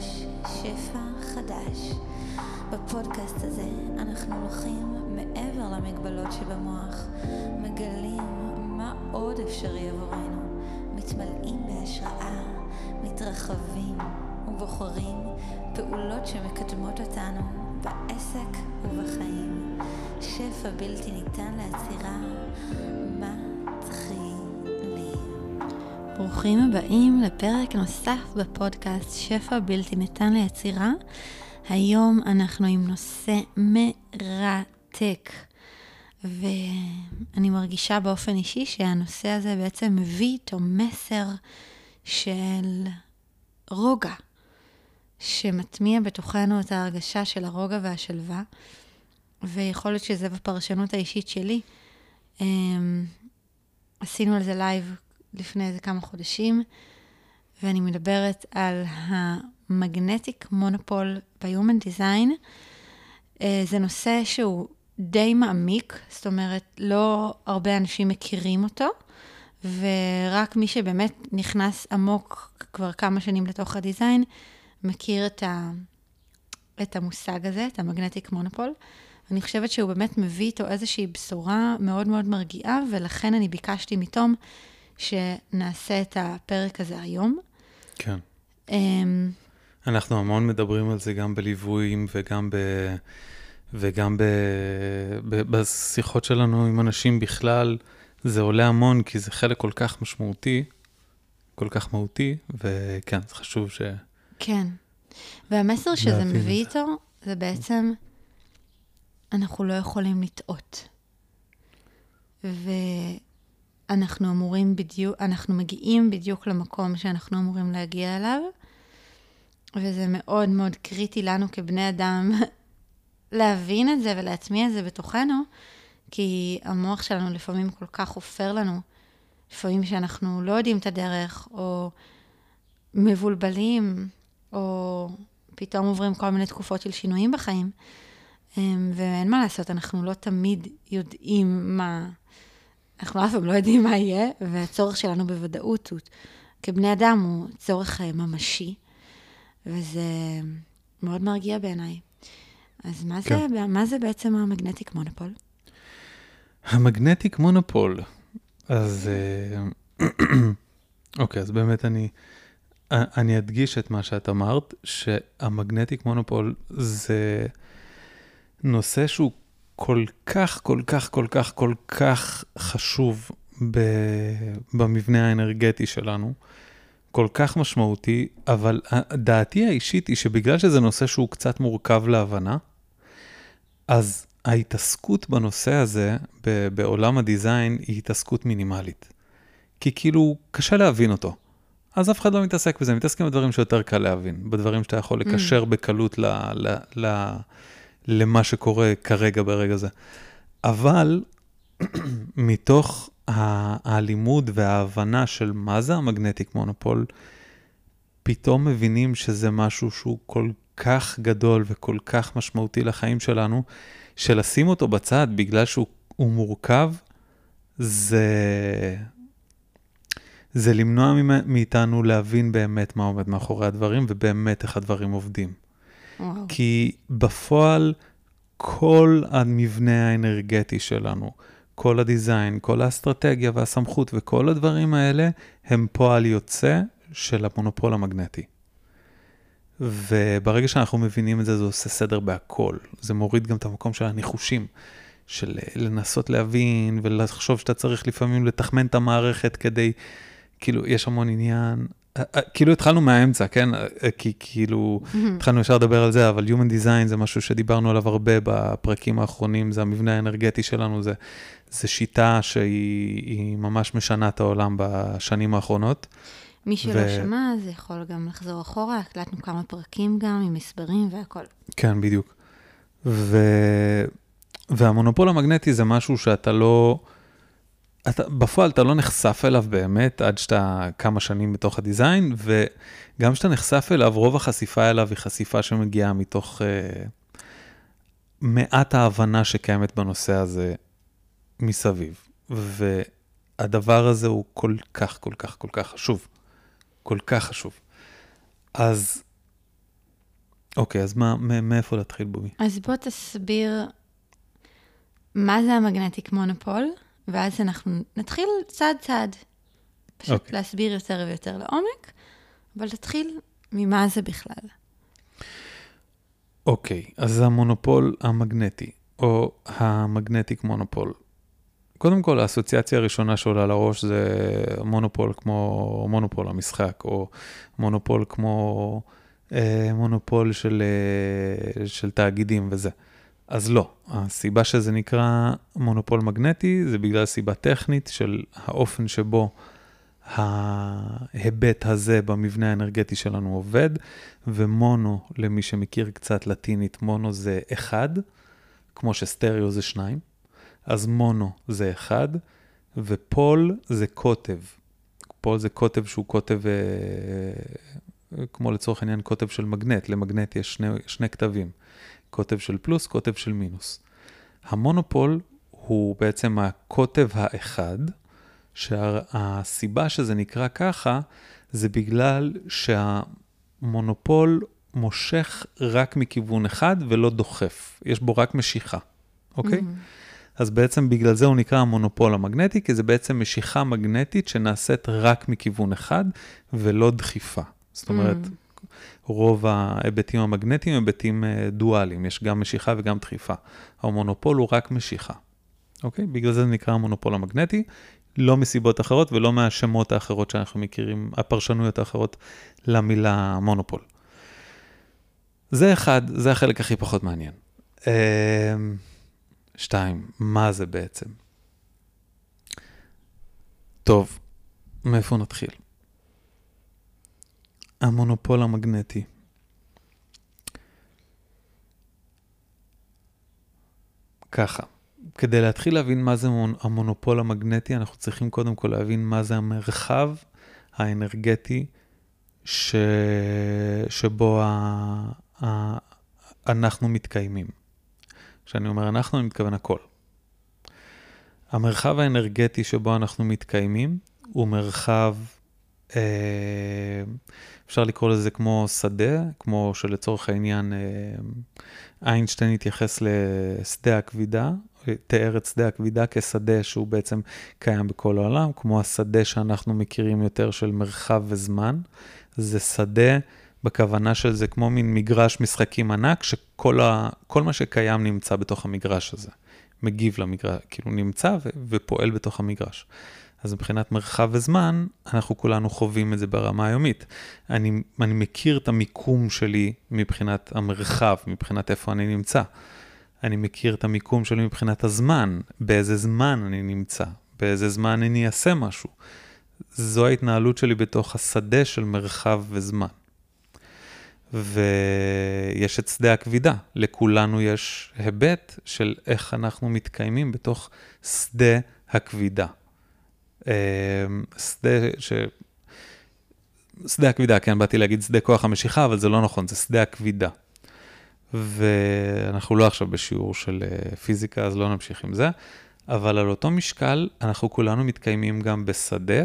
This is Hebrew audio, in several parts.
חדש, שפע חדש. בפודקאסט הזה אנחנו הולכים מעבר למגבלות שבמוח, מגלים מה עוד אפשרי עבורנו, מתמלאים בהשראה, מתרחבים ובוחרים פעולות שמקדמות אותנו בעסק ובחיים. שפע בלתי ניתן לעצירה, מתחילים. ברוכים הבאים לפרק נוסף בפודקאסט שפע בלתי ניתן ליצירה. היום אנחנו עם נושא מרתק, ואני מרגישה באופן אישי שהנושא הזה בעצם מביא איתו מסר של רוגע, שמטמיע בתוכנו את ההרגשה של הרוגע והשלווה, ויכול להיות שזה בפרשנות האישית שלי. אמ, עשינו על זה לייב לפני איזה כמה חודשים, ואני מדברת על ה magnetic monopole ב-Human Design. אה, זה נושא שהוא די מעמיק, זאת אומרת, לא הרבה אנשים מכירים אותו, ורק מי שבאמת נכנס עמוק כבר כמה שנים לתוך ה design, מכיר את, ה, את המושג הזה, את ה magnetic monopole. אני חושבת שהוא באמת מביא איתו איזושהי בשורה מאוד מאוד מרגיעה, ולכן אני ביקשתי מתום שנעשה את הפרק הזה היום. כן. Um, אנחנו המון מדברים על זה גם בליוויים וגם, ב, וגם ב, ב, בשיחות שלנו עם אנשים בכלל. זה עולה המון כי זה חלק כל כך משמעותי, כל כך מהותי, וכן, זה חשוב ש... כן. והמסר שזה מביא איתו, זה בעצם, אנחנו לא יכולים לטעות. ו... אנחנו אמורים בדיוק, אנחנו מגיעים בדיוק למקום שאנחנו אמורים להגיע אליו, וזה מאוד מאוד קריטי לנו כבני אדם להבין את זה ולהטמיע את זה בתוכנו, כי המוח שלנו לפעמים כל כך חופר לנו, לפעמים שאנחנו לא יודעים את הדרך, או מבולבלים, או פתאום עוברים כל מיני תקופות של שינויים בחיים. אמ, ואין מה לעשות, אנחנו לא תמיד יודעים מה, אנחנו אף פעם לא יודעים מה יהיה, והצורך שלנו בוודאות הוא, כבני אדם הוא צורך אה, ממשי, וזה מאוד מרגיע בעיניי. אז מה, כן. זה, מה זה בעצם המגנטיק מונופול? המגנטיק מונופול, אז אה, אוקיי, אז באמת אני, אני אדגיש את מה שאת אמרת, שהמגנטיק מונופול זה נושא שהוא כל כך, כל כך, כל כך, כל כך חשוב ב, במבנה האנרגטי שלנו, כל כך משמעותי, אבל דעתי האישית היא שבגלל שזה נושא שהוא קצת מורכב להבנה, אז ההתעסקות בנושא הזה ב, בעולם הדיזיין היא התעסקות מינימלית. כי כאילו, קשה להבין אותו. אז אף אחד לא מתעסק בזה, מתעסקים בדברים שיותר קל להבין, בדברים שאתה יכול לקשר mm. בקלות ל... ל, ל למה שקורה כרגע ברגע זה. אבל מתוך הלימוד וההבנה של מה זה המגנטיק מונופול, פתאום מבינים שזה משהו שהוא כל כך גדול וכל כך משמעותי לחיים שלנו, שלשים אותו בצד בגלל שהוא מורכב, זה, זה למנוע מאיתנו להבין באמת מה עומד מאחורי הדברים ובאמת איך הדברים עובדים. כי בפועל, כל המבנה האנרגטי שלנו, כל הדיזיין, כל האסטרטגיה והסמכות וכל הדברים האלה, הם פועל יוצא של המונופול המגנטי. וברגע שאנחנו מבינים את זה, זה עושה סדר בהכל. זה מוריד גם את המקום של הניחושים, של לנסות להבין ולחשוב שאתה צריך לפעמים לתחמן את המערכת כדי, כאילו, יש המון עניין כאילו התחלנו מהאמצע, כן? אה, כי כאילו, התחלנו ישר לדבר על זה, אבל Human Design זה משהו שדיברנו עליו הרבה בפרקים האחרונים, זה המבנה האנרגטי שלנו, זה, זה שיטה שהיא ממש משנה את העולם בשנים האחרונות. מי שלא ו... שמע, זה יכול גם לחזור אחורה, הקלטנו כמה פרקים גם עם הסברים והכל. כן, בדיוק. ו... והמונופול המגנטי זה משהו שאתה לא... אתה, בפועל אתה לא נחשף אליו באמת עד שאתה כמה שנים בתוך הדיזיין, וגם כשאתה נחשף אליו, רוב החשיפה אליו היא חשיפה שמגיעה מתוך uh, מעט ההבנה שקיימת בנושא הזה מסביב. והדבר הזה הוא כל כך, כל כך, כל כך חשוב. כל כך חשוב. אז, אוקיי, אז מה, מאיפה להתחיל בומי? אז בוא תסביר מה זה המגנטיק מונופול, ואז אנחנו נתחיל צעד צעד. פשוט אוקיי. להסביר יותר ויותר לעומק, אבל תתחיל ממה זה בכלל. אוקיי, אז המונופול המגנטי, או המגנטיק מונופול. קודם כל, האסוציאציה הראשונה שעולה לראש זה מונופול כמו מונופול המשחק, או מונופול כמו אה, מונופול של, אה, של תאגידים וזה. אז לא, הסיבה שזה נקרא מונופול מגנטי זה בגלל סיבה טכנית של האופן שבו ההיבט הזה במבנה האנרגטי שלנו עובד, ומונו, למי שמכיר קצת לטינית, מונו זה אחד, כמו שסטריאו זה שניים, אז מונו זה אחד, ופול זה קוטב. פול זה קוטב שהוא קוטב, אה, כמו לצורך העניין קוטב של מגנט, למגנט יש שני, שני כתבים, קוטב של פלוס, קוטב של מינוס. המונופול הוא בעצם הקוטב האחד, שהסיבה שזה נקרא ככה, זה בגלל שהמונופול מושך רק מכיוון אחד ולא דוחף, יש בו רק משיכה, אוקיי? Mm-hmm. אז בעצם בגלל זה הוא נקרא המונופול המגנטי, כי זה בעצם משיכה מגנטית שנעשית רק מכיוון אחד ולא דחיפה. זאת אומרת, mm. רוב ההיבטים המגנטיים הם היבטים אה, דואליים, יש גם משיכה וגם דחיפה. המונופול הוא רק משיכה, אוקיי? בגלל זה זה נקרא המונופול המגנטי. לא מסיבות אחרות ולא מהשמות האחרות שאנחנו מכירים, הפרשנויות האחרות למילה מונופול. זה אחד, זה החלק הכי פחות מעניין. אמ, שתיים, מה זה בעצם? טוב, מאיפה נתחיל? המונופול המגנטי. ככה, כדי להתחיל להבין מה זה המונופול המגנטי, אנחנו צריכים קודם כל להבין מה זה המרחב האנרגטי ש... שבו ה... ה... אנחנו מתקיימים. כשאני אומר אנחנו, אני מתכוון הכל. המרחב האנרגטי שבו אנחנו מתקיימים הוא מרחב, אפשר לקרוא לזה כמו שדה, כמו שלצורך העניין אה, איינשטיין התייחס לשדה הכבידה, תיאר את שדה הכבידה כשדה שהוא בעצם קיים בכל העולם, כמו השדה שאנחנו מכירים יותר של מרחב וזמן. זה שדה בכוונה של זה כמו מין מגרש משחקים ענק, שכל ה, מה שקיים נמצא בתוך המגרש הזה. מגיב למגרש, כאילו נמצא ו, ופועל בתוך המגרש. אז מבחינת מרחב וזמן, אנחנו כולנו חווים את זה ברמה היומית. אני, אני מכיר את המיקום שלי מבחינת המרחב, מבחינת איפה אני נמצא. אני מכיר את המיקום שלי מבחינת הזמן, באיזה זמן אני נמצא, באיזה זמן אני אעשה משהו. זו ההתנהלות שלי בתוך השדה של מרחב וזמן. ויש את שדה הכבידה, לכולנו יש היבט של איך אנחנו מתקיימים בתוך שדה הכבידה. אמ, שדה ש... שדה הכבידה, כן, באתי להגיד שדה כוח המשיכה, אבל זה לא נכון, זה שדה הכבידה. ואנחנו לא עכשיו בשיעור של אה, פיזיקה, אז לא נמשיך עם זה, אבל על אותו משקל, אנחנו כולנו מתקיימים גם בשדה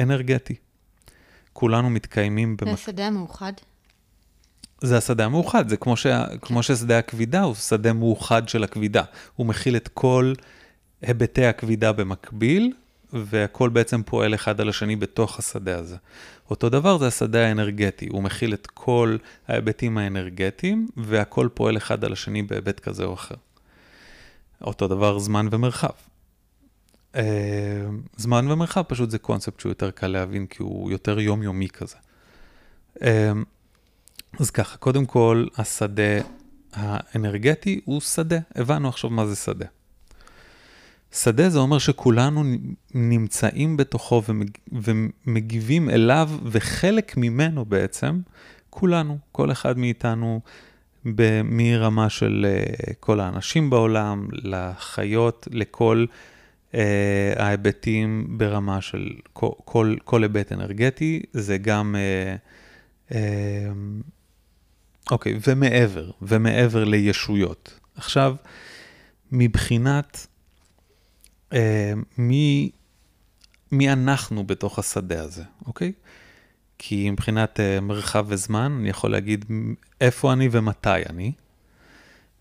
אנרגטי. כולנו מתקיימים... זה במק... השדה המאוחד? זה השדה המאוחד, זה כמו, ש... כמו ששדה הכבידה הוא שדה מאוחד של הכבידה. הוא מכיל את כל היבטי הכבידה במקביל, והכל בעצם פועל אחד על השני בתוך השדה הזה. אותו דבר זה השדה האנרגטי, הוא מכיל את כל ההיבטים האנרגטיים, והכל פועל אחד על השני בהיבט כזה או אחר. אותו דבר זמן ומרחב. אה, זמן ומרחב פשוט זה קונספט שהוא יותר קל להבין, כי הוא יותר יומיומי כזה. אה, אז ככה, קודם כל, השדה האנרגטי הוא שדה, הבנו עכשיו מה זה שדה. שדה זה אומר שכולנו נמצאים בתוכו ומגיבים אליו, וחלק ממנו בעצם, כולנו, כל אחד מאיתנו, מרמה של אה, כל האנשים בעולם, לחיות, לכל uh, ההיבטים ברמה של כל, כל, כל היבט אנרגטי, זה גם, uh, uh, אוקיי, ומעבר, ומעבר לישויות. עכשיו, מבחינת אה, מי אנחנו בתוך השדה הזה, אוקיי? כי מבחינת uh, מרחב וזמן, אני יכול להגיד איפה אני ומתי אני.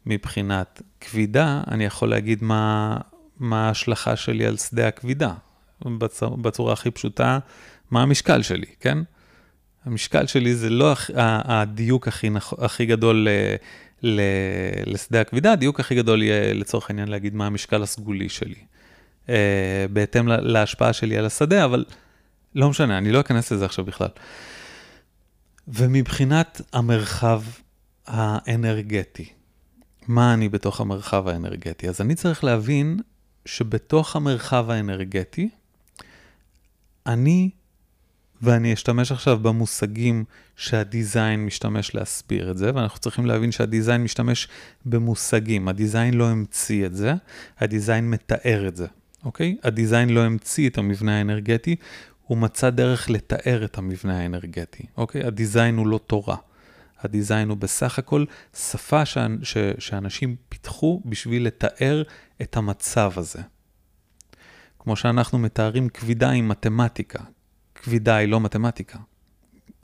מבחינת כבידה, אני יכול להגיד מה, מה ההשלכה שלי על שדה הכבידה. בצורה, בצורה הכי פשוטה, מה המשקל שלי, כן? המשקל שלי זה לא הדיוק הכי, הכי גדול ל, ל, לשדה הכבידה, הדיוק הכי גדול יהיה לצורך העניין להגיד מה המשקל הסגולי שלי. Uh, בהתאם להשפעה שלי על השדה, אבל לא משנה, אני לא אכנס לזה עכשיו בכלל. ומבחינת המרחב האנרגטי, מה אני בתוך המרחב האנרגטי? אז אני צריך להבין שבתוך המרחב האנרגטי, אני, ואני אשתמש עכשיו במושגים שהדיזיין משתמש להסביר את זה, ואנחנו צריכים להבין שהדיזיין משתמש במושגים. הדיזיין לא המציא את זה, הדיזיין מתאר את זה, אוקיי? הדיזיין לא המציא את המבנה האנרגטי, הוא מצא דרך לתאר את המבנה האנרגטי, אוקיי? הדיזיין הוא לא תורה. הדיזיין הוא בסך הכל שפה ש... ש... שאנשים פיתחו בשביל לתאר את המצב הזה. כמו שאנחנו מתארים כבידה עם מתמטיקה. כבידה היא לא מתמטיקה.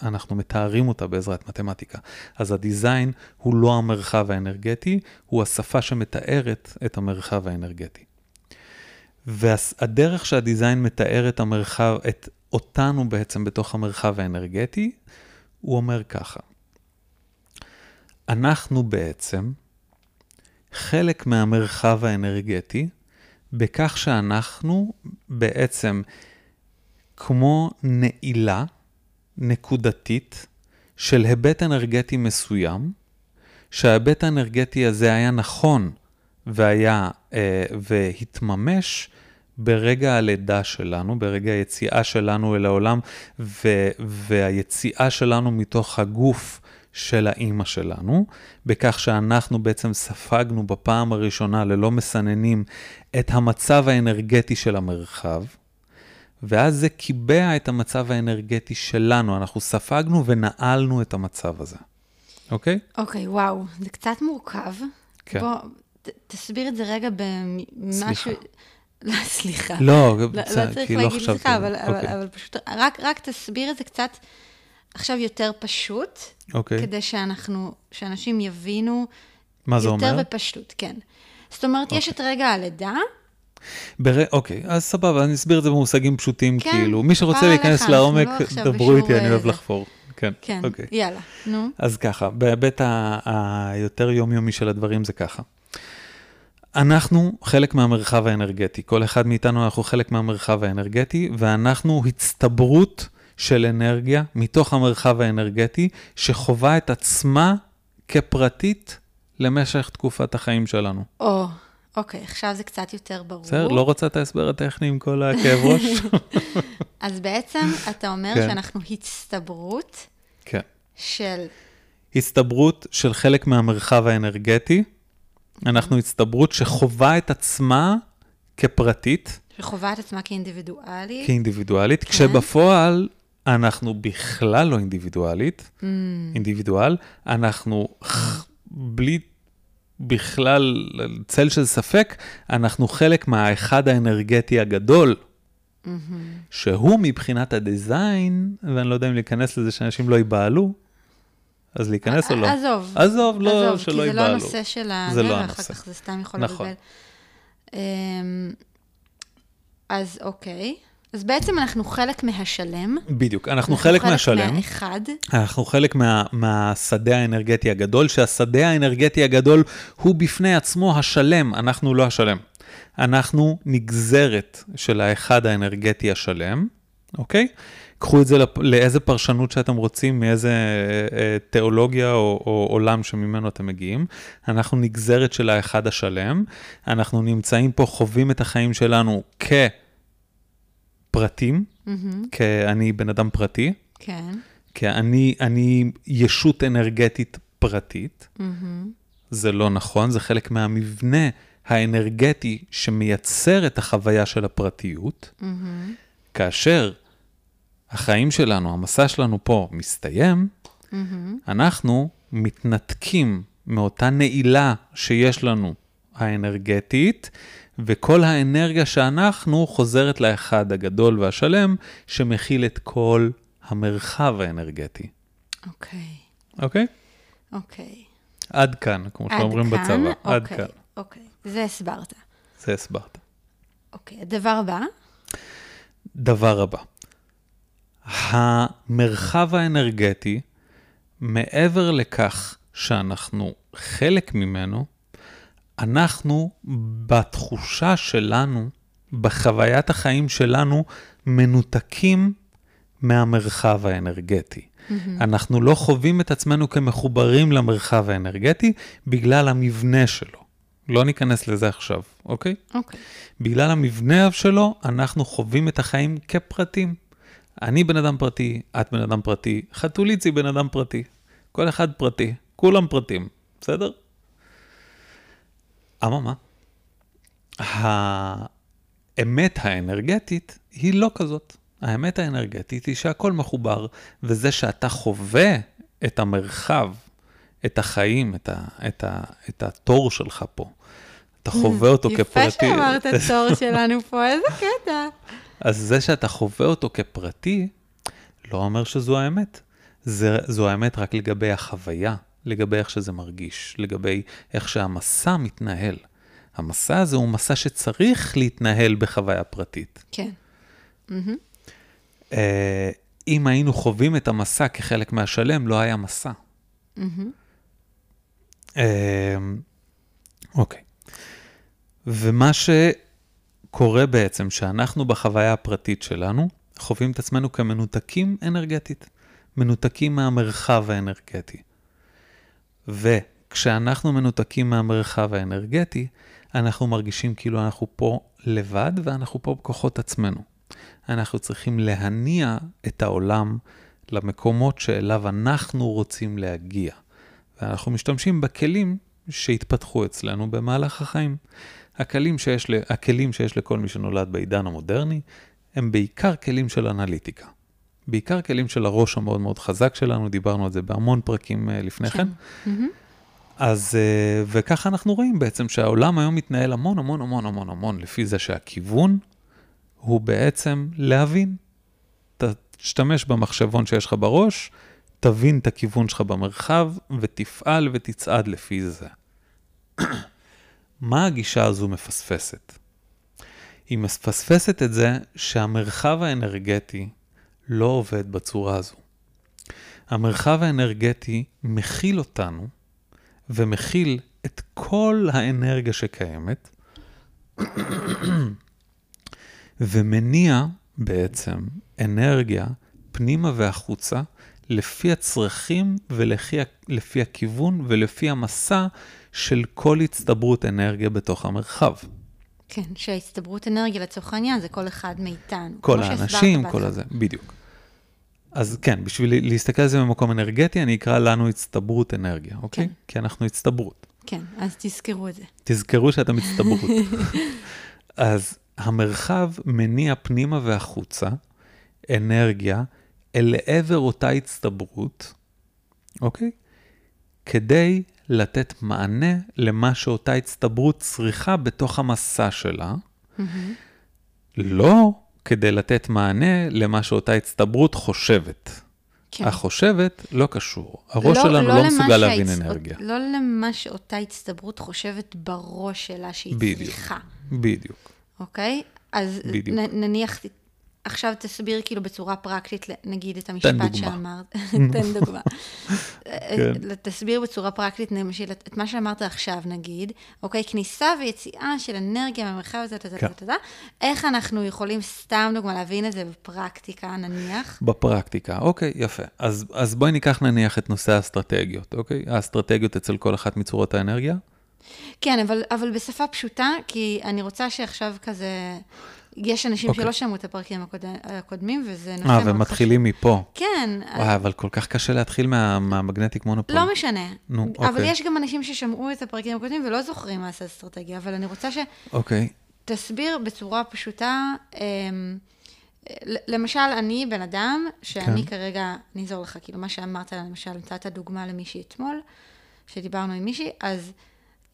אנחנו מתארים אותה בעזרת מתמטיקה. אז הדיזיין הוא לא המרחב האנרגטי, הוא השפה שמתארת את המרחב האנרגטי. והדרך שהדיזיין מתאר את המרחב, את אותנו בעצם בתוך המרחב האנרגטי, הוא אומר ככה. אנחנו בעצם חלק מהמרחב האנרגטי, בכך שאנחנו בעצם כמו נעילה נקודתית של היבט אנרגטי מסוים, שההיבט האנרגטי הזה היה נכון והיה, אה, והתממש ברגע הלידה שלנו, ברגע היציאה שלנו אל העולם, ו- והיציאה שלנו מתוך הגוף של האימא שלנו, בכך שאנחנו בעצם ספגנו בפעם הראשונה ללא מסננים את המצב האנרגטי של המרחב, ואז זה קיבע את המצב האנרגטי שלנו, אנחנו ספגנו ונעלנו את המצב הזה, אוקיי? אוקיי, וואו, זה קצת מורכב. כן. בוא, ת, תסביר את זה רגע במשהו... סליחה. לא, סליחה. לא, לא, לא צריך לא להגיד סליחה, אבל, אבל, אוקיי. אבל פשוט, רק, רק תסביר את זה קצת עכשיו יותר פשוט, אוקיי. כדי שאנחנו, שאנשים יבינו מה זה אומר? יותר בפשטות, כן. זאת אומרת, אוקיי. יש את רגע הלידה. בר... אוקיי, אז סבבה, אני אסביר את זה במושגים פשוטים, כן, כאילו, מי שרוצה להיכנס לעומק, לא דברו איתי, אני אוהב לחפור. כן, כן, אוקיי. יאללה, נו. אז ככה, בהיבט היותר יומיומי של הדברים זה ככה. אנחנו חלק מהמרחב האנרגטי, כל אחד מאיתנו אנחנו חלק מהמרחב האנרגטי, ואנחנו הצטברות של אנרגיה מתוך המרחב האנרגטי, שחווה את עצמה כפרטית למשך תקופת החיים שלנו. או, אוקיי, עכשיו זה קצת יותר ברור. בסדר, לא רוצה את ההסבר הטכני עם כל הכאב ראש? אז בעצם אתה אומר כן. שאנחנו הצטברות כן. של... הצטברות של חלק מהמרחב האנרגטי. אנחנו הצטברות שחווה את עצמה כפרטית. שחווה את עצמה כאינדיבידואלית. כאינדיבידואלית, כן. כשבפועל אנחנו בכלל לא אינדיבידואלית, mm. אינדיבידואל, אנחנו בלי בכלל צל של ספק, אנחנו חלק מהאחד האנרגטי הגדול, mm-hmm. שהוא מבחינת הדיזיין, ואני לא יודע אם להיכנס לזה שאנשים לא ייבהלו, אז להיכנס או לא? עזוב. עזוב, לא, עזוב, שלא ייבהלו. כי זה לא הנושא של ה... זה לא הנושא. אחר כך זה סתם יכול נכון. לבלבל. אמ, אז אוקיי. אז בעצם אנחנו חלק מהשלם. בדיוק, אנחנו, אנחנו חלק, חלק מהשלם. אנחנו חלק מהאחד. אנחנו חלק מה, מהשדה האנרגטי הגדול, שהשדה האנרגטי הגדול הוא בפני עצמו השלם, אנחנו לא השלם. אנחנו נגזרת של האחד האנרגטי השלם, אוקיי? קחו את זה לאיזה פרשנות שאתם רוצים, מאיזה אה, אה, תיאולוגיה או, או עולם שממנו אתם מגיעים. אנחנו נגזרת של האחד השלם, אנחנו נמצאים פה, חווים את החיים שלנו כ... פרטים, mm-hmm. כי אני בן אדם פרטי. כן. כי אני, אני ישות אנרגטית פרטית. Mm-hmm. זה לא נכון, זה חלק מהמבנה האנרגטי שמייצר את החוויה של הפרטיות. Mm-hmm. כאשר החיים שלנו, המסע שלנו פה מסתיים, mm-hmm. אנחנו מתנתקים מאותה נעילה שיש לנו האנרגטית, וכל האנרגיה שאנחנו חוזרת לאחד הגדול והשלם, שמכיל את כל המרחב האנרגטי. אוקיי, אוקיי? אוקיי. עד כאן, כמו עד שאומרים כאן? בצבא. עד אוקיי, כאן. אוקיי, זה הסברת. זה הסברת. אוקיי, הדבר הבא, דבר הבא, המרחב האנרגטי, מעבר לכך שאנחנו חלק ממנו, אנחנו בתחושה שלנו, בחוויית החיים שלנו, מנותקים מהמרחב האנרגטי. אנחנו לא חווים את עצמנו כמחוברים למרחב האנרגטי בגלל המבנה שלו. לא ניכנס לזה עכשיו, אוקיי? אוקיי. בגלל המבנה שלו, אנחנו חווים את החיים כפרטים. אני בן אדם פרטי, את בן אדם פרטי, חתולית היא בן אדם פרטי. כל אחד פרטי, כולם פרטים, בסדר? אממה, האמת האנרגטית היא לא כזאת. האמת האנרגטית היא שהכל מחובר, וזה שאתה חווה את המרחב, את החיים, את, ה, את, ה, את התור שלך פה, אתה חווה אותו יפה כפרטי. שאמרת תור שלנו פה, איזה קטע. אז זה שאתה חווה אותו כפרטי, לא אומר שזו האמת. זה, זו האמת רק לגבי החוויה, לגבי איך שזה מרגיש, לגבי איך שהמסע מתנהל. המסע הזה הוא מסע שצריך להתנהל בחוויה פרטית. כן. אה, אם היינו חווים את המסע כחלק מהשלם, לא היה מסע. אה, אוקיי. ומה שקורה בעצם, שאנחנו בחוויה הפרטית שלנו, חווים את עצמנו כמנותקים אנרגטית, מנותקים מהמרחב האנרגטי. וכשאנחנו מנותקים מהמרחב האנרגטי, אנחנו מרגישים כאילו אנחנו פה לבד ואנחנו פה בכוחות עצמנו. אנחנו צריכים להניע את העולם למקומות שאליו אנחנו רוצים להגיע. ואנחנו משתמשים בכלים שהתפתחו אצלנו במהלך החיים. הכלים שיש. הכלים שיש לכל מי שנולד בעידן המודרני, הם בעיקר כלים של אנליטיקה. בעיקר כלים של הראש המאוד מאוד חזק שלנו, דיברנו על זה בהמון פרקים אה, לפני כן. אז, אה, וככה אנחנו רואים בעצם שהעולם היום מתנהל המון המון המון המון המון לפי זה שהכיוון הוא בעצם להבין. תשתמש במחשבון שיש לך בראש, תבין את הכיוון שלך במרחב ותפעל ותצעד לפי זה. מה הגישה הזו מפספסת? היא מפספסת את זה שהמרחב האנרגטי לא עובד בצורה הזו. המרחב האנרגטי מכיל אותנו ומכיל את כל האנרגיה שקיימת, ומניע בעצם אנרגיה פנימה והחוצה לפי הצרכים ולפי הכיוון ולפי המסע של כל הצטברות אנרגיה בתוך המרחב. כן, שההצטברות אנרגיה לצורך העניין זה כל אחד מאיתנו. כל האנשים, כל. הזה, בדיוק. אז כן, בשביל להסתכל על זה ממקום אנרגטי, אני אקרא לנו הצטברות אנרגיה, אוקיי? כן. כי אנחנו הצטברות. כן, אז תזכרו את זה. תזכרו שאתם הצטברות. אז המרחב מניע פנימה והחוצה אנרגיה אל לעבר אותה הצטברות, אוקיי? כדי לתת מענה למה שאותה הצטברות צריכה בתוך המסע שלה, לא כדי לתת מענה למה שאותה הצטברות חושבת. כן. החושבת לא קשור. הראש שלנו לא, למה מסוגל להבין שההצ- אנרגיה. לא למה שאותה הצטברות חושבת בראש שלה שהיא בדיוק. צריכה, בדיוק. אוקיי? אז בדיוק. נ, נניח, עכשיו תסביר כאילו בצורה פרקטית, נגיד את המשפט. שאמרת. תן דוגמה. כן. תסביר בצורה פרקטית, למשל, את מה שאמרת עכשיו, נגיד, אוקיי, כניסה ויציאה של אנרגיה מהמרחב הזה, כן. איך אנחנו יכולים, סתם דוגמה, להבין את זה בפרקטיקה, נניח? בפרקטיקה, אוקיי, יפה. אז, אז בואי ניקח נניח את נושא האסטרטגיות, אוקיי? האסטרטגיות אצל כל אחת מצורות האנרגיה. כן, אבל, אבל בשפה פשוטה, כי אני רוצה שעכשיו כזה... יש אנשים אוקיי. שלא שמעו את הפרקים הקוד... הקודמים, וזה נושא אה, מאוד ומתחילים מפה. חשוב. כן, וואי, אבל כל כך קשה להתחיל מה, מהמגנטיק מונופול. לא משנה. נו, אבל אוקיי. יש גם אנשים ששמעו את הפרקים הקודמים ולא זוכרים מה זה אסטרטגיה, אבל אני רוצה אוקיי, שתסביר בצורה פשוטה, אמ, למשל, אני בן אדם, שאני כן. כרגע, אני אעזור לך, כאילו, מה שאמרת, למשל, נתת דוגמה למישהי אתמול, שדיברנו עם מישהי, אז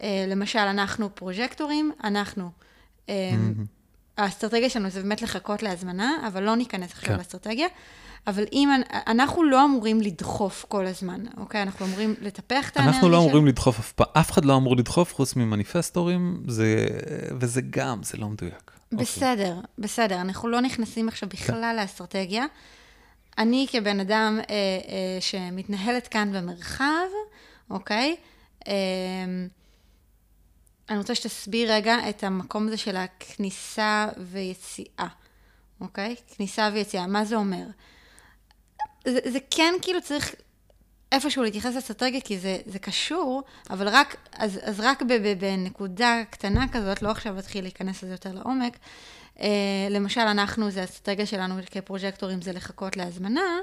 אה, למשל, אנחנו פרוג'קטורים, אנחנו... אה, האסטרטגיה שלנו זה באמת לחכות להזמנה, אבל לא ניכנס עכשיו כן. לאסטרטגיה. אבל אם, אנחנו לא אמורים לדחוף כל הזמן, אוקיי? אנחנו אמורים לטפח את האנרגיה אנחנו לא אמורים לדחוף אף פעם, אף אחד לא אמור לדחוף חוץ ממניפסטורים, זה, וזה גם, זה לא מדויק. אוקיי. בסדר, בסדר, אנחנו לא נכנסים עכשיו בכלל לאסטרטגיה. אני כבן אדם אה, אה, שמתנהלת כאן במרחב, אוקיי? אה, אני רוצה שתסביר רגע את המקום הזה של הכניסה ויציאה, אוקיי? כניסה ויציאה, מה זה אומר? זה, זה כן כאילו צריך איפשהו להתייחס לאסטרטגיה, כי זה, זה קשור, אבל רק, אז, אז רק בנקודה קטנה כזאת, לא עכשיו להתחיל להיכנס לזה יותר לעומק. אה, למשל, אנחנו, זה האסטרטגיה שלנו כפרוג'קטורים, זה לחכות להזמנה.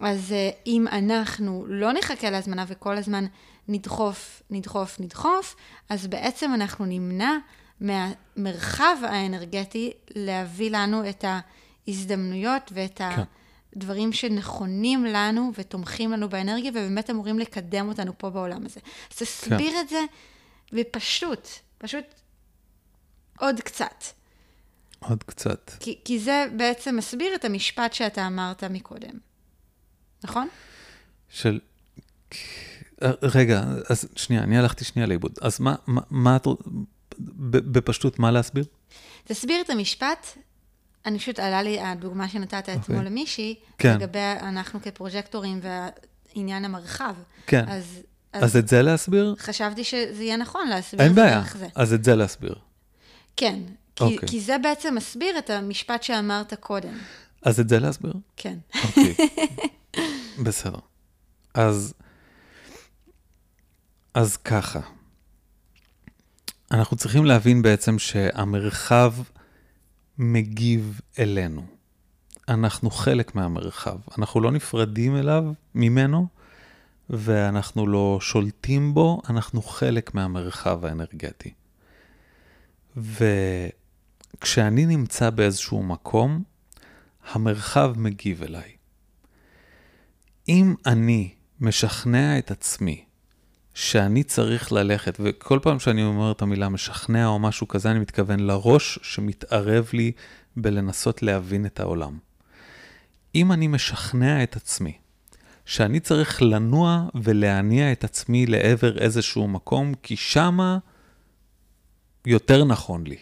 אז אה, אם אנחנו לא נחכה להזמנה וכל הזמן נדחוף, נדחוף, נדחוף, אז בעצם אנחנו נמנע מהמרחב האנרגטי להביא לנו את ההזדמנויות ואת ה... כן. דברים שנכונים לנו ותומכים לנו באנרגיה, ובאמת אמורים לקדם אותנו פה בעולם הזה. אז תסביר את זה בפשוט, פשוט עוד קצת. עוד קצת. כי, כי זה בעצם מסביר את המשפט שאתה אמרת מקודם, נכון? של... רגע, אז שנייה, אני הלכתי שנייה לאיבוד. אז מה, מה, מה את... ב- בפשטות, מה להסביר? תסביר את המשפט, אני פשוט עלה לי הדוגמה שנתת אתמול אוקיי. למישהי, כן. לגבי אנחנו כפרוג'קטורים ועניין המרחב. כן. אז, אז את זה להסביר? חשבתי שזה יהיה נכון להסביר אין בעיה, זה. אז את זה להסביר. כן, כי, אוקיי. כי זה בעצם מסביר את המשפט שאמרת קודם. אז את זה להסביר? כן. אוקיי. בסדר. אז, אז ככה. אנחנו צריכים להבין בעצם שהמרחב מגיב אלינו. אנחנו חלק מהמרחב. אנחנו לא נפרדים אליו, ממנו, ואנחנו לא שולטים בו, אנחנו חלק מהמרחב האנרגטי. וכשאני נמצא באיזשהו מקום, המרחב מגיב אליי. אם אני משכנע את עצמי שאני צריך ללכת, וכל פעם שאני אומר את המילה משכנע או משהו כזה, אני מתכוון לראש שמתערב לי בלנסות להבין את העולם. אם אני משכנע את עצמי שאני צריך לנוע ולהניע את עצמי לעבר איזשהו מקום, כי שמה יותר נכון לי.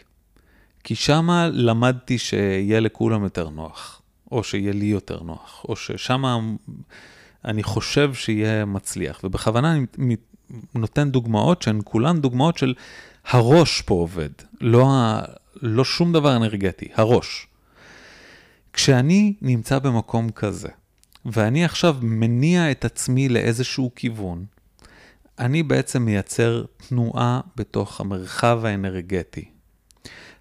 כי שמה למדתי שיהיה לכולם יותר נוח, או שיהיה לי יותר נוח, או ששמה אני חושב שיהיה מצליח. ובכוונה אני מת- נותן דוגמאות שהן כולן דוגמאות של הראש פה עובד, לא, ה... לא שום דבר אנרגטי, הראש. כשאני נמצא במקום כזה, ואני עכשיו מניע את עצמי לאיזשהו כיוון, אני בעצם מייצר תנועה בתוך המרחב האנרגטי.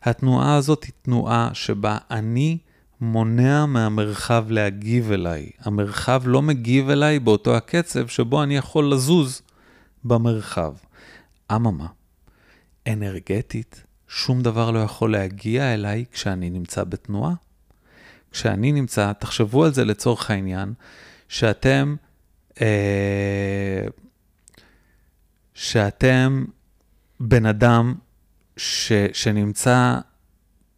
התנועה הזאת היא תנועה שבה אני מונע מהמרחב להגיב אליי. המרחב לא מגיב אליי באותו הקצב שבו אני יכול לזוז במרחב. אממה, אנרגטית, שום דבר לא יכול להגיע אליי כשאני נמצא בתנועה. כשאני נמצא, תחשבו על זה לצורך העניין, שאתם, אה, שאתם בן אדם ש, שנמצא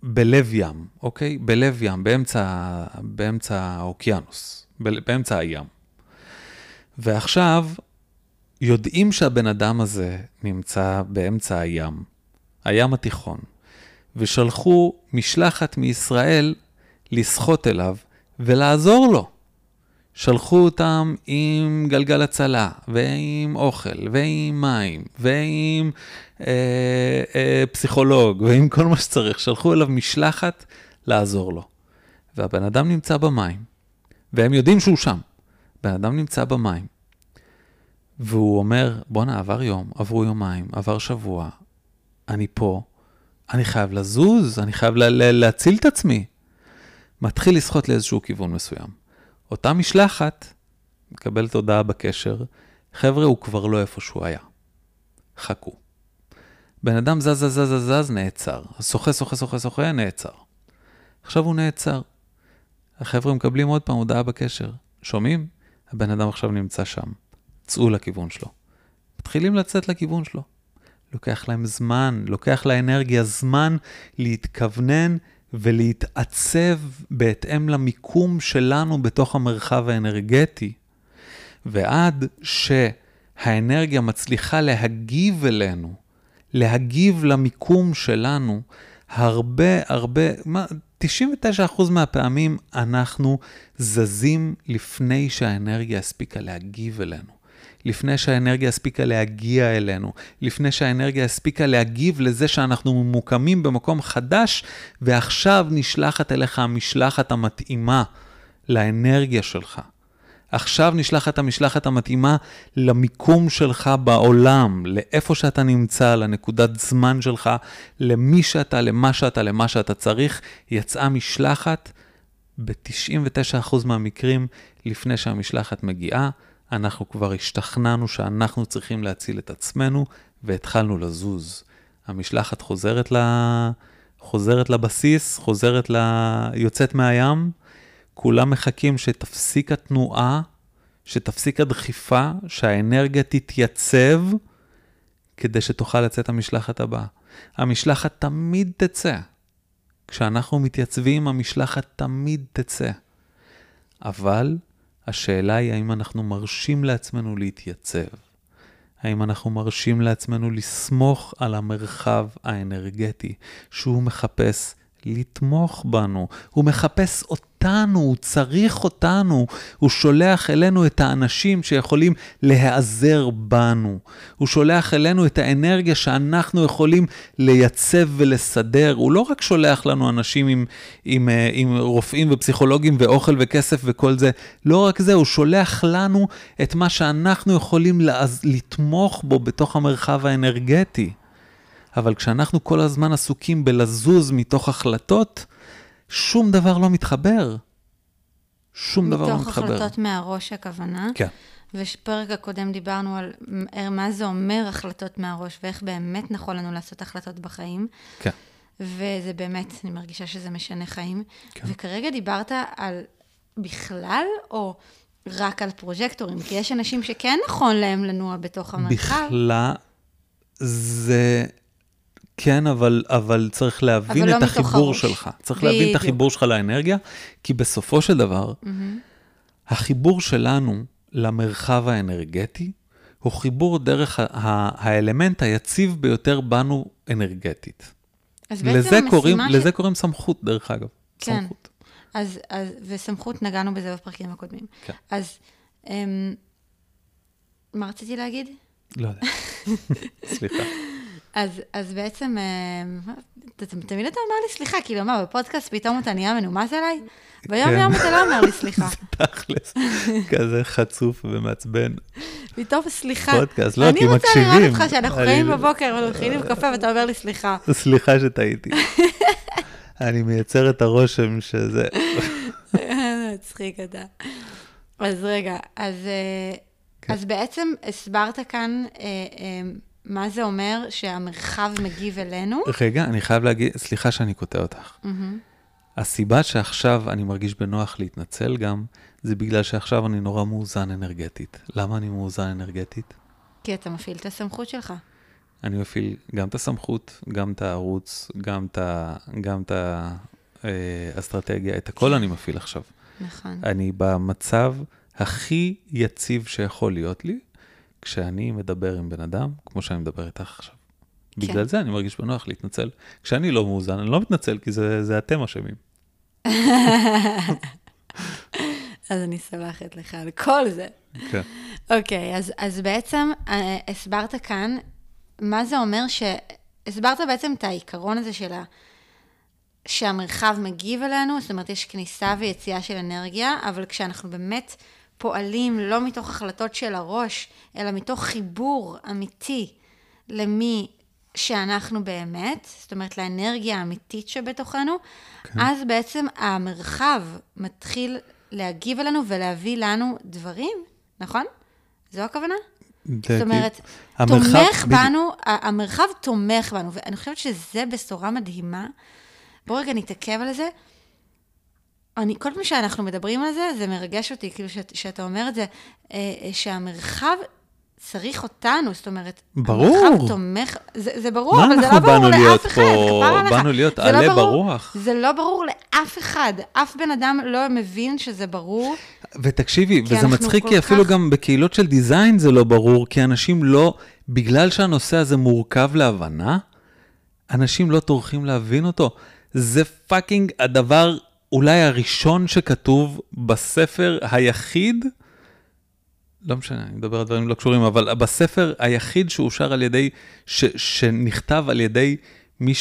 בלב ים, אוקיי? בלב ים, באמצע, באמצע האוקיינוס, באמצע הים. ועכשיו, יודעים שהבן אדם הזה נמצא באמצע הים, הים התיכון, ושלחו משלחת מישראל לשחות אליו ולעזור לו. שלחו אותם עם גלגל הצלה, ועם אוכל, ועם מים, ועם אה, אה, פסיכולוג, ועם כל מה שצריך. שלחו אליו משלחת לעזור לו. והבן אדם נמצא במים, והם יודעים שהוא שם. בן אדם נמצא במים, והוא אומר, בואנה, עבר יום, עברו יומיים, עבר שבוע, אני פה, אני חייב לזוז, אני חייב לה, לה, להציל את עצמי. מתחיל לשחות לאיזשהו כיוון מסוים. אותה משלחת מקבלת הודעה בקשר, חבר'ה, הוא כבר לא איפה שהוא היה. חכו. בן אדם זז, זז, זז, זז, נעצר. שוחה, שוחה, שוחה, שוחה, נעצר. עכשיו הוא נעצר. החבר'ה מקבלים עוד פעם הודעה בקשר. שומעים? הבן אדם עכשיו נמצא שם. צאו לכיוון שלו. מתחילים לצאת לכיוון שלו. לוקח להם זמן, לוקח לאנרגיה זמן להתכוונן ולהתעצב בהתאם למיקום שלנו בתוך המרחב האנרגטי. ועד שהאנרגיה מצליחה להגיב אלינו, להגיב למיקום שלנו, הרבה הרבה, 99% מהפעמים אנחנו זזים לפני שהאנרגיה הספיקה להגיב אלינו. לפני שהאנרגיה הספיקה להגיע אלינו, לפני שהאנרגיה הספיקה להגיב לזה שאנחנו ממוקמים במקום חדש, ועכשיו נשלחת אליך המשלחת המתאימה לאנרגיה שלך. עכשיו נשלחת המשלחת המתאימה למיקום שלך בעולם, לאיפה שאתה נמצא, לנקודת זמן שלך, למי שאתה, למה שאתה, למה שאתה צריך. יצאה משלחת ב-99% מהמקרים לפני שהמשלחת מגיעה. אנחנו כבר השתכנענו שאנחנו צריכים להציל את עצמנו, והתחלנו לזוז. המשלחת חוזרת, ל... חוזרת לבסיס, חוזרת ל... יוצאת מהים, כולם מחכים שתפסיק התנועה, שתפסיק הדחיפה, שהאנרגיה תתייצב, כדי שתוכל לצאת המשלחת הבאה. המשלחת תמיד תצא. כשאנחנו מתייצבים, המשלחת תמיד תצא. אבל השאלה היא האם אנחנו מרשים לעצמנו להתייצב. האם אנחנו מרשים לעצמנו לסמוך על המרחב האנרגטי שהוא מחפש לתמוך בנו. הוא מחפש אותנו, הוא צריך אותנו, הוא שולח אלינו את האנשים שיכולים להיעזר בנו. הוא שולח אלינו את האנרגיה שאנחנו יכולים לייצב ולסדר. הוא לא רק שולח לנו אנשים עם, עם, אה, עם רופאים ופסיכולוגים ואוכל וכסף וכל זה, לא רק זה, הוא שולח לנו את מה שאנחנו יכולים לתמוך בו בתוך המרחב האנרגטי. אבל כשאנחנו כל הזמן עסוקים בלזוז מתוך החלטות, שום דבר לא מתחבר. שום דבר לא מתחבר. מתוך החלטות מהראש הכוונה. כן. ובפרק הקודם דיברנו על מה זה אומר החלטות מהראש, ואיך באמת נכון לנו לעשות החלטות בחיים. כן. וזה באמת, אני מרגישה שזה משנה חיים. כן. וכרגע דיברת על בכלל, או רק על פרוג'קטורים? כי יש אנשים שכן נכון להם לנוע בתוך המרחב. בכלל, זה כן, אבל, אבל צריך להבין אבל את לא החיבור שלך. צריך בדיוק. להבין את החיבור שלך לאנרגיה, כי בסופו של דבר, mm-hmm. החיבור שלנו למרחב האנרגטי, הוא חיבור דרך האלמנט היציב ביותר בנו אנרגטית. אז בעצם לזה קוראים, ש... לזה קוראים סמכות, דרך אגב. כן. סמכות. אז, אז, וסמכות, נגענו בזה בפרקים הקודמים. כן. אז, אמ, מה רציתי להגיד? לא יודע. סליחה. אז, אז בעצם, אה, תמיד אתה אומר לי סליחה, כאילו, מה, בפודקאסט פתאום אתה נהיה מנומס אליי? ביום כן. יום אתה לא אומר לי סליחה. זה תכלס, כזה חצוף ומעצבן. פתאום סליחה. פודקאסט, לא, כי מקשיבים. אני רוצה לראות אותך שאנחנו חיים בבוקר ומתחילים קפה ואתה אומר לי סליחה. סליחה שטעיתי. אני מייצר את הרושם שזה... מצחיק אתה. אז רגע, אז, אה, כן. אז בעצם הסברת כאן... אה, מה זה אומר שהמרחב מגיב אלינו? רגע, אני חייב להגיד, סליחה שאני קוטע אותך. Mm-hmm. הסיבה שעכשיו אני מרגיש בנוח להתנצל גם, זה בגלל שעכשיו אני נורא מאוזן אנרגטית. למה אני מאוזן אנרגטית? כי אתה מפעיל את הסמכות שלך. אני מפעיל גם את הסמכות, גם את הערוץ, גם את, גם את האסטרטגיה, את הכל אני מפעיל עכשיו. נכון. אני במצב הכי יציב שיכול להיות לי, כשאני מדבר עם בן אדם, כמו שאני מדבר איתך עכשיו. כן. בגלל זה אני מרגיש בנוח להתנצל. כשאני לא מאוזן, אני לא מתנצל, כי זה, זה אתם אשמים. אז אני סולחת לך על כל זה. כן. אוקיי, אז, אז בעצם uh, הסברת כאן, מה זה אומר ש... הסברת בעצם את העיקרון הזה של ה... שהמרחב מגיב אלינו, זאת אומרת, יש כניסה ויציאה של אנרגיה, אבל כשאנחנו באמת פועלים לא מתוך החלטות של הראש, אלא מתוך חיבור אמיתי למי שאנחנו באמת, זאת אומרת לאנרגיה האמיתית שבתוכנו, כן. אז בעצם המרחב מתחיל להגיב אלינו ולהביא לנו דברים, נכון? זו הכוונה? זאת אומרת, המרחב, תומך בדיוק. בנו, המרחב תומך בנו, ואני חושבת שזה בשורה מדהימה. בואו רגע נתעכב על זה. אני, כל פעם שאנחנו מדברים על זה, זה מרגש אותי, כאילו שאת, שאתה אומר את זה, אה, שהמרחב צריך אותנו, זאת אומרת, ברור. המרחב תומך, זה, זה ברור, אבל זה לא ברור לאף אחד, פה? כפרה עליך. באנו להיות לא עלה ברור- ברוח. זה לא ברור לאף אחד, אף בן אדם לא מבין שזה ברור. ותקשיבי, וזה מצחיק, כי אפילו כך- גם בקהילות של design זה לא ברור, כי אנשים לא, בגלל שהנושא הזה מורכב להבנה, אנשים לא טורחים להבין אותו. זה fucking הדבר אולי הראשון שכתוב בספר היחיד, לא משנה, אני מדבר על דברים לא קשורים, אבל בספר היחיד שאושר על ידי, ש, שנכתב על ידי מי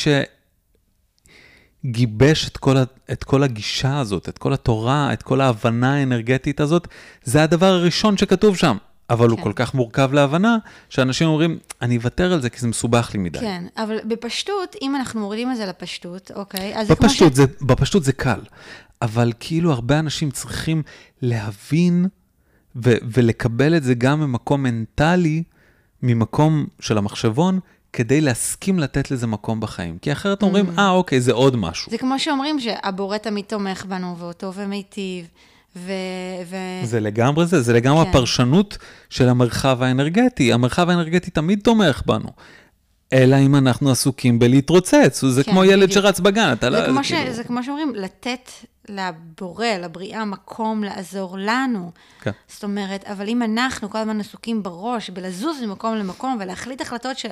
שגיבש את כל, את כל הגישה הזאת, את כל התורה, את כל ההבנה האנרגטית הזאת, זה הדבר הראשון שכתוב שם. אבל הוא כן. כל כך מורכב להבנה, שאנשים אומרים, אני אוותר על זה כי זה מסובך לי מדי. כן, אבל בפשטות, אם אנחנו מורידים את זה לפשטות, אוקיי, אז זה כמו בפשטות, זה, בפשטות זה קל, אבל כאילו הרבה אנשים צריכים להבין ו- ולקבל את זה גם ממקום מנטלי, ממקום של המחשבון, כדי להסכים לתת לזה מקום בחיים. כי אחרת אומרים, Mm. אה, אוקיי, זה עוד משהו. זה כמו שאומרים שהבורא תמיד תומך בנו, טוב ומיטיב, ו... ו... זה לגמרי זה, זה לגמרי כן. הפרשנות של המרחב האנרגטי. המרחב האנרגטי תמיד תומך בנו. אלא אם אנחנו עסוקים בלהתרוצץ, זה כן, כמו ילד בדיוק. שרץ בגן, אתה לא... כמו ש... כאילו- זה כמו שאומרים, לתת לבורא, לבריאה, מקום לעזור לנו. כן. זאת אומרת, אבל אם אנחנו כל הזמן עסוקים בראש, בלזוז ממקום למקום ולהחליט החלטות ש...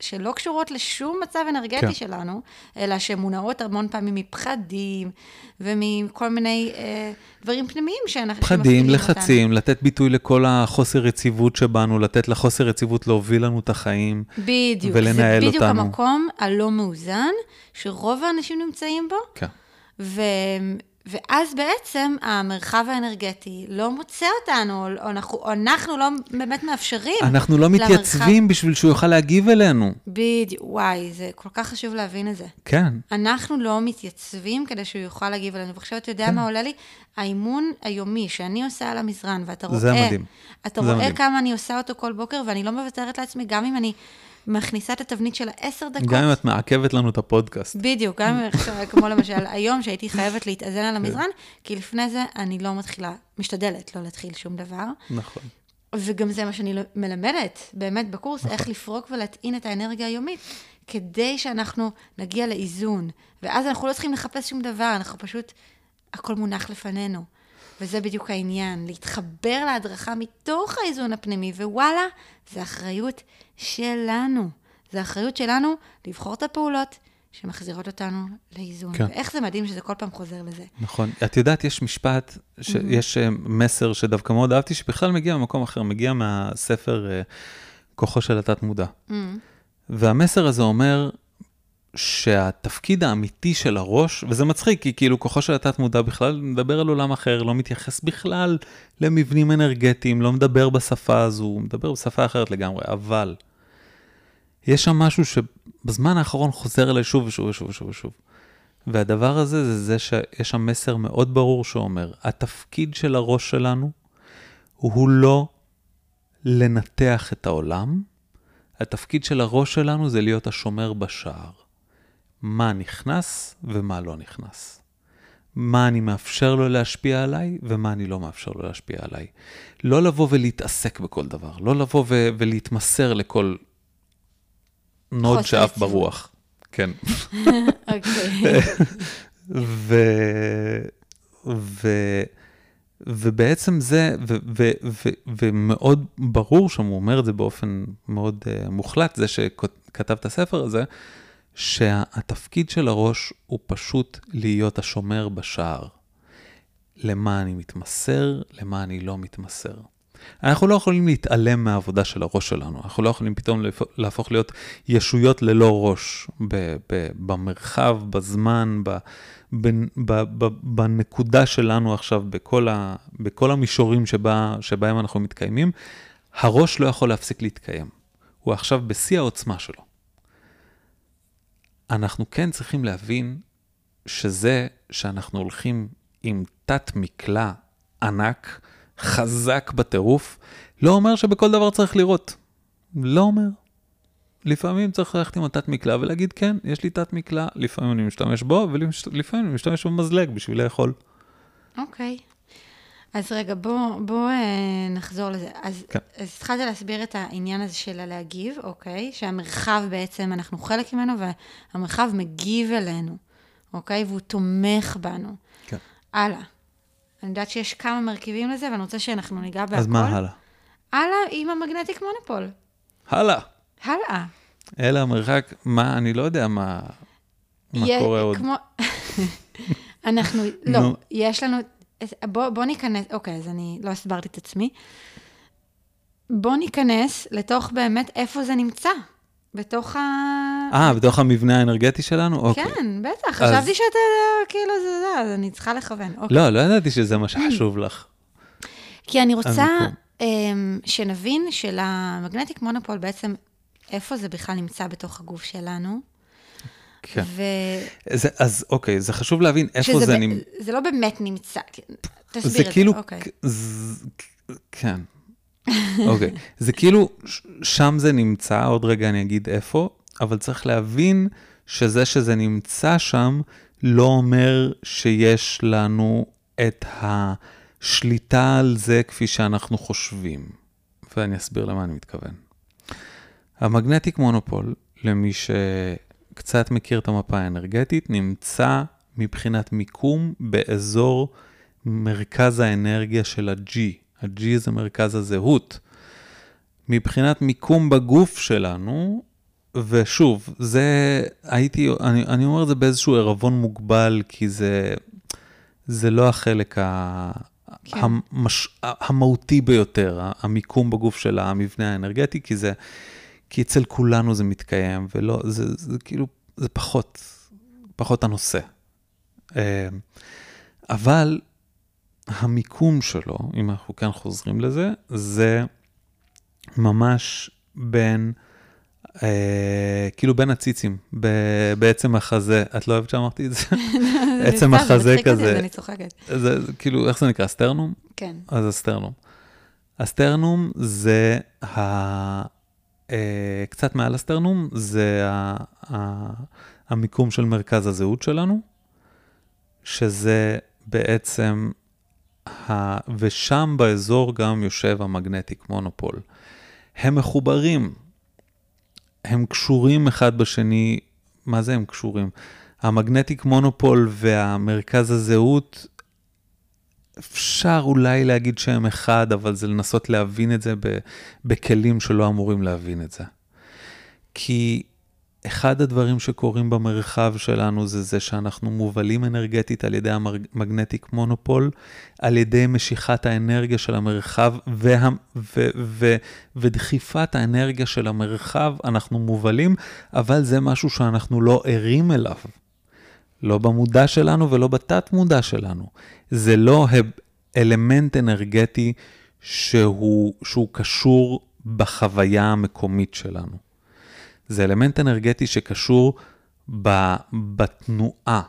שלא קשורות לשום מצב אנרגטי כן. שלנו, אלא שמונעות המון פעמים מפחדים ומכל מיני אה, דברים פנימיים שאנחנו... פחדים, לחצים, לתת ביטוי לכל החוסר יציבות שבנו, לתת לחוסר יציבות להוביל לנו את החיים. אותנו. בדיוק. ולנהל זה בדיוק אותנו. המקום הלא מאוזן, שרוב האנשים נמצאים בו, כן. ו... ואז בעצם המרחב האנרגטי לא מוצא אותנו, או אנחנו, או אנחנו לא באמת מאפשרים. אנחנו לא למרחב- מתייצבים בשביל שהוא יוכל להגיב אלינו. בדיוק, וואי, זה כל כך חשוב להבין את זה. כן. אנחנו לא מתייצבים כדי שהוא יוכל להגיב אלינו. ועכשיו אתה יודע כן. מה עולה לי? האימון היומי שאני עושה על המזרן, ואתה רואה... זה מדהים. אתה זה רואה מדהים. כמה אני עושה אותו כל בוקר, ואני לא מוותרת לעצמי, גם אם אני מכניסה את התבנית של העשר דקות. גם אם את מעכבת לנו את הפודקאסט. בדיוק, גם עכשיו, כמו למשל היום, שהייתי חייבת להתאזן על המזרן, כי לפני זה אני לא מתחילה, משתדלת לא להתחיל שום דבר. נכון. וגם זה מה שאני מלמדת, באמת, בקורס, איך לפרוק ולהטעין את האנרגיה היומית, כדי שאנחנו נגיע לאיזון. ואז אנחנו לא צריכים לחפש שום דבר, אנחנו פשוט, הכל מונח לפנינו. וזה בדיוק העניין, להתחבר להדרכה מתוך האיזון הפנימי, ווואלה, זה אחריות שלנו. זה אחריות שלנו לבחור את הפעולות שמחזירות אותנו לאיזון. כן. ואיך זה מדהים שזה כל פעם חוזר לזה. נכון. את יודעת, יש משפט, ש- יש אה, מסר שדווקא מאוד אהבתי, שבכלל מגיע ממקום אחר, מגיע מהספר אה, כוחו של התת-מודע. Mm, והמסר הזה אומר שהתפקיד האמיתי של הראש, וזה מצחיק, כי כאילו כוחו של התת-מודע בכלל מדבר על עולם אחר, לא מתייחס בכלל למבנים אנרגטיים, לא מדבר בשפה הזו, הוא מדבר בשפה אחרת לגמרי, אבל יש שם משהו שבזמן האחרון חוזר אליי שוב ושוב ושוב ושוב ושוב. והדבר הזה זה זה שיש שם מסר מאוד ברור שאומר, התפקיד של הראש שלנו הוא לא לנתח את העולם, התפקיד של הראש שלנו זה להיות השומר בשער. מה נכנס ומה לא נכנס. מה אני מאפשר לו להשפיע עליי ומה אני לא מאפשר לו להשפיע עליי. לא לבוא ולהתעסק בכל דבר, לא לבוא ו- ולהתמסר לכל נוד יציבות. ברוח. כן. אוקיי. ו... ו... ובעצם זה, ו... ו... ו... ומאוד ברור שם, הוא אומר את זה באופן מאוד uh, מוחלט, זה שכתב את הספר הזה, שהתפקיד של הראש הוא פשוט להיות השומר בשער. למה אני מתמסר, למה אני לא מתמסר. אנחנו לא יכולים להתעלם מהעבודה של הראש שלנו, אנחנו לא יכולים פתאום להפ- להפוך להיות ישויות ללא ראש ב- ב- במרחב, בזמן, ב- ב- ב- בנקודה שלנו עכשיו, בכל, ה- בכל המישורים שבה, שבהם אנחנו מתקיימים, הראש לא יכול להפסיק להתקיים. הוא עכשיו בשיא העוצמה שלו. אנחנו כן צריכים להבין שזה שאנחנו הולכים עם תת מקלע ענק, חזק בטירוף, לא אומר שבכל דבר צריך לראות. לא אומר. לפעמים צריך ללכת עם התת מקלע ולהגיד, כן, יש לי תת מקלע, לפעמים אני משתמש בו, ולפעמים אני משתמש במזלג בשביל לאכול. אוקיי. אז רגע, בוא, בוא אה, נחזור לזה. אז, כן. אז התחלת להסביר את העניין הזה של הלהגיב, אוקיי? שהמרחב בעצם, אנחנו חלק ממנו, והמרחב מגיב אלינו, אוקיי? והוא תומך בנו. כן. הלאה. אני יודעת שיש כמה מרכיבים לזה, ואני רוצה שאנחנו ניגע בהכל. אז מה הלאה? הלאה עם המגנטיק מונופול. הלאה. הלאה. אלא המרחק, מה, אני לא יודע מה, מה יהיה קורה עוד. כמו... אנחנו, לא. יש לנו, בוא, בוא ניכנס, אוקיי, אז אני לא הסברתי את עצמי. בוא ניכנס לתוך באמת איפה זה נמצא, בתוך ה... אה, בתוך המבנה האנרגטי שלנו? אוקיי. כן, בטח, אז- חשבתי שאתה, כאילו, זה זה, אז אני צריכה לכוון. אוקיי. לא, לא ידעתי שזה מה שחשוב לך. כי אני רוצה. אמ, שנבין שלמגנטיק מונופול בעצם, איפה זה בכלל נמצא בתוך הגוף שלנו. כן. ו... זה, אז אוקיי, זה חשוב להבין איפה זה נמצא. זה לא באמת נמצא. תסביר זה את זה, כאילו, אוקיי. ז- כן. אוקיי, זה כאילו, ש- שם זה נמצא, עוד רגע אני אגיד איפה, אבל צריך להבין שזה שזה נמצא שם, לא אומר שיש לנו את השליטה על זה כפי שאנחנו חושבים. ואני אסביר למה אני מתכוון. המגנטיק מונופול, למי שקצת מכיר את המפה האנרגטית, נמצא מבחינת מיקום באזור מרכז האנרגיה של ה-G. ה-G זה מרכז הזהות. מבחינת מיקום בגוף שלנו, ושוב, זה, הייתי, אני, אני אומר את זה באיזשהו ערבון מוגבל, כי זה, זה לא החלק ה, כן. המש, המהותי ביותר, המיקום בגוף של המבנה האנרגטי, כי זה, כי אצל כולנו זה מתקיים, ולא, זה, זה כאילו, זה פחות, פחות הנושא. אה, אבל המיקום שלו, אם אנחנו כאן חוזרים לזה, זה ממש בין, אה, כאילו בין הציצים, ב- בעצם החזה, את לא אוהבת שאמרתי את זה? עצם סתם, זה החזה כזה. אז אני צוחקת. זה זה כאילו, איך זה נקרא? סטרנום? כן. אז הסטרנום. הסטרנום זה ה... אה, קצת מעל הסטרנום, זה. המיקום של מרכז הזהות שלנו, שזה בעצם, ה... ושם באזור גם יושב המגנטיק מונופול. הם מחוברים, הם קשורים אחד בשני, מה זה הם קשורים? המגנטיק מונופול והמרכז הזהות אפשר אולי להגיד שהם אחד, אבל זה לנסות להבין את זה בכלים שלא אמורים להבין את זה. כי אחד הדברים שקורים במרחב שלנו זה זה שאנחנו מובלים אנרגטית על ידי המגנטיק מונופול, על ידי משיכת האנרגיה של המרחב וה, ו, ו, ודחיפת האנרגיה של המרחב, אנחנו מובלים, אבל זה משהו שאנחנו לא ערים אליו. לא במודע שלנו ולא בתת מודע שלנו. זה לא אלמנט אנרגטי שהוא, שהוא קשור בחוויה המקומית שלנו. זה אלמנט אנרגטי שקשור ב, בתנועה.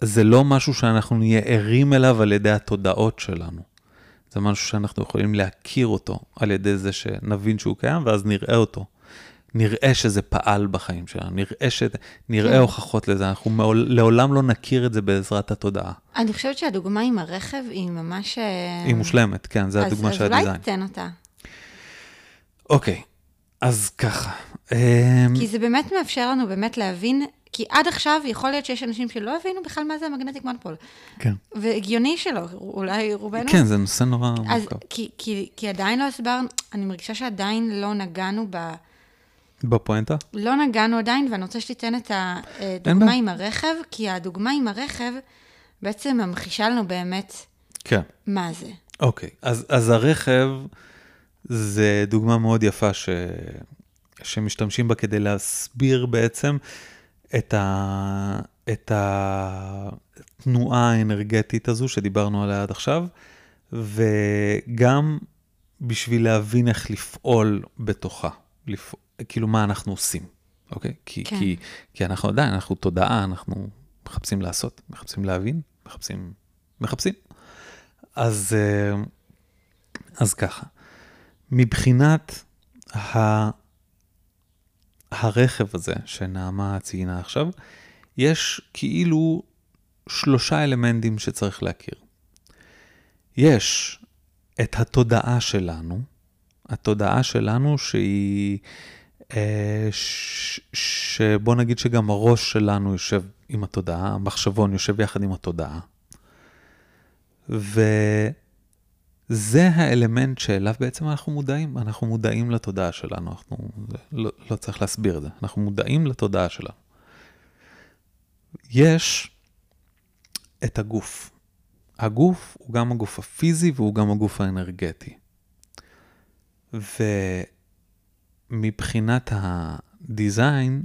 זה לא משהו שאנחנו נהיה ערים אליו על ידי התודעות שלנו. זה משהו שאנחנו יכולים להכיר אותו על ידי זה שנבין שהוא קיים ואז נראה אותו. נראה שזה פעל בחיים שלנו, נראה, ש... נראה כן. הוכחות לזה, אנחנו מעול... לעולם לא נכיר את זה בעזרת התודעה. אני חושבת שהדוגמה עם הרכב היא ממש... אה, היא מושלמת, כן, זו הדוגמה של אז הדיזיין. אולי תיתן אותה. אוקיי, אז ככה. אמ, כי זה באמת מאפשר לנו באמת להבין, כי עד עכשיו יכול להיות שיש אנשים שלא הבינו בכלל מה זה המגנטיק מונופול. כן. והגיוני שלא, אולי רובנו. כן, זה נושא נורא אז מורכב. כי, כי, כי עדיין לא הסברנו, אני מרגישה שעדיין לא נגענו ב... בפואנטה? לא נגענו עדיין, ואני רוצה שתיתן את הדוגמה בעיה. עם הרכב, כי הדוגמה עם הרכב בעצם ממחישה לנו באמת כן. מה זה. אוקיי, אז, אז הרכב זה דוגמה מאוד יפה ש... שמשתמשים בה כדי להסביר בעצם את, ה... את התנועה האנרגטית הזו שדיברנו עליה עד עכשיו, וגם בשביל להבין איך לפעול בתוכה, לפ... כאילו מה אנחנו עושים, אוקיי? כי, כן. כי, כי אנחנו עדיין, אנחנו תודעה, אנחנו מחפשים לעשות, מחפשים להבין, מחפשים, מחפשים. אז, אה, אז ככה, מבחינת ה... הרכב הזה שנעמה ציינה עכשיו, יש כאילו שלושה אלמנטים שצריך להכיר. יש את התודעה שלנו, התודעה שלנו שהיא, ש, שבוא נגיד שגם הראש שלנו יושב עם התודעה, המחשבון יושב יחד עם התודעה. וזה האלמנט שאליו בעצם אנחנו מודעים, אנחנו מודעים לתודעה שלנו, אנחנו, לא, לא צריך להסביר את זה, אנחנו מודעים לתודעה שלנו. יש את הגוף. הגוף הוא גם הגוף הפיזי והוא גם הגוף האנרגטי. ומבחינת הדיזיין,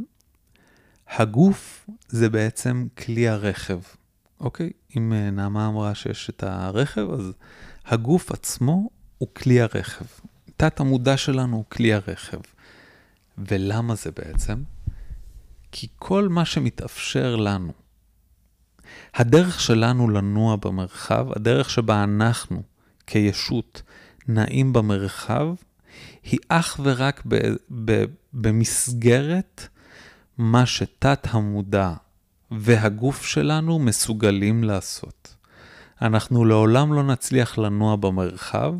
הגוף זה בעצם כלי הרכב, אוקיי? אם אה, נעמה אמרה שיש את הרכב, אז הגוף עצמו הוא כלי הרכב. תת המודע שלנו הוא כלי הרכב. ולמה זה בעצם? כי כל מה שמתאפשר לנו, הדרך שלנו לנוע במרחב, הדרך שבה אנחנו כישות נעים במרחב, היא אך ורק ב, ב, במסגרת מה שתת המודע והגוף שלנו מסוגלים לעשות. אנחנו לעולם לא נצליח לנוע במרחב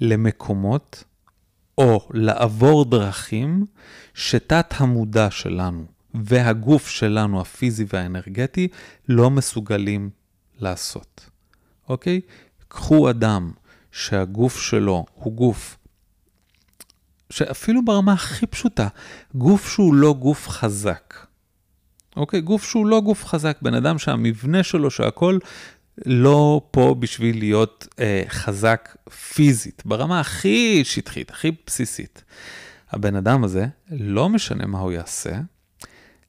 למקומות או לעבור דרכים שתת המודע שלנו והגוף שלנו, הפיזי והאנרגטי, לא מסוגלים לעשות. אוקיי? קחו אדם שהגוף שלו הוא גוף שאפילו ברמה הכי פשוטה, גוף שהוא לא גוף חזק. אוקיי? גוף שהוא לא גוף חזק, בן אדם שהמבנה שלו, שהכל לא פה בשביל להיות אה, חזק פיזית, ברמה הכי שטחית, הכי בסיסית. הבן אדם הזה, לא משנה מה הוא יעשה,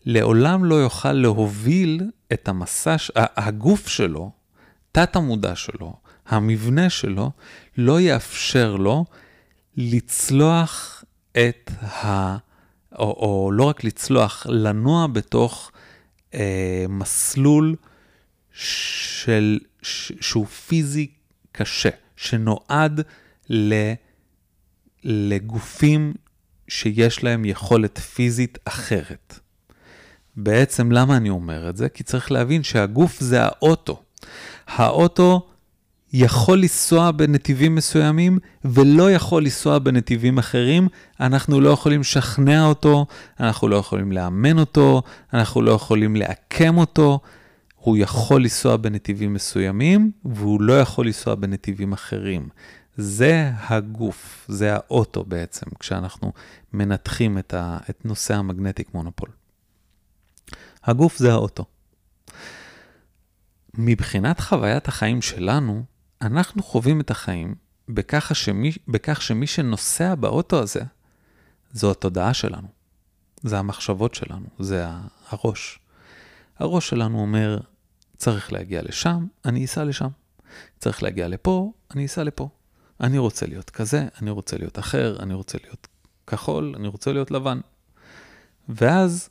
לעולם לא יוכל להוביל את המסע, הגוף שלו, תת המודע שלו, המבנה שלו, לא יאפשר לו לצלוח את ה... או, או לא רק לצלוח, לנוע בתוך אה, מסלול של, ש, שהוא פיזי קשה, שנועד ל, לגופים שיש להם יכולת פיזית אחרת. בעצם למה אני אומר את זה? כי צריך להבין שהגוף זה האוטו. האוטו יכול לנסוע בנתיבים מסוימים ולא יכול לנסוע בנתיבים אחרים, אנחנו לא יכולים לשכנע אותו, אנחנו לא יכולים לאמן אותו, אנחנו לא יכולים לעקם אותו. הוא יכול לנסוע בנתיבים מסוימים והוא לא יכול לנסוע בנתיבים אחרים. זה הגוף, זה האוטו בעצם, כשאנחנו מנתחים את, ה, את נושא המגנטיק מונופול. הגוף זה האוטו. מבחינת חוויית החיים שלנו, אנחנו חווים את החיים בכך שמי, בכך שמי שנוסע באוטו הזה, זו התודעה שלנו. זה המחשבות שלנו, זה הראש. הראש שלנו אומר, צריך להגיע לשם, אני אסע לשם. צריך להגיע לפה, אני אסע לפה. אני רוצה להיות כזה, אני רוצה להיות אחר, אני רוצה להיות כחול, אני רוצה להיות לבן. ואז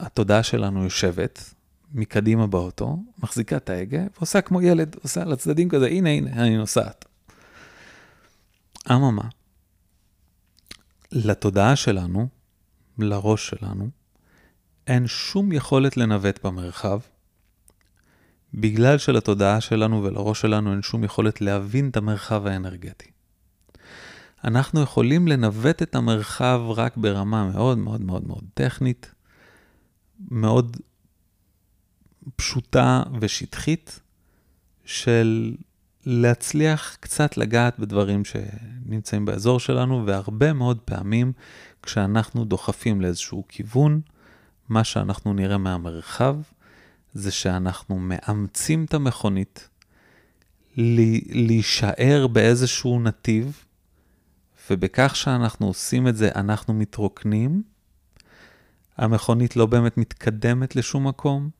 התודעה שלנו יושבת מקדימה באוטו, מחזיקה את ההגה, ועושה כמו ילד, עושה על הצדדים כזה, הנה, הנה, אני נוסעת. אממה, לתודעה שלנו, לראש שלנו, אין שום יכולת לנווט במרחב, בגלל שלתודעה שלנו ולראש שלנו אין שום יכולת להבין את המרחב האנרגטי. אנחנו יכולים לנווט את המרחב רק ברמה מאוד מאוד מאוד מאוד טכנית, מאוד פשוטה ושטחית, של להצליח קצת לגעת בדברים שנמצאים באזור שלנו, והרבה מאוד פעמים כשאנחנו דוחפים לאיזשהו כיוון, מה שאנחנו נראה מהמרחב זה שאנחנו מאמצים את המכונית להישאר באיזשהו נתיב, ובכך שאנחנו עושים את זה, אנחנו מתרוקנים. המכונית לא באמת מתקדמת לשום מקום,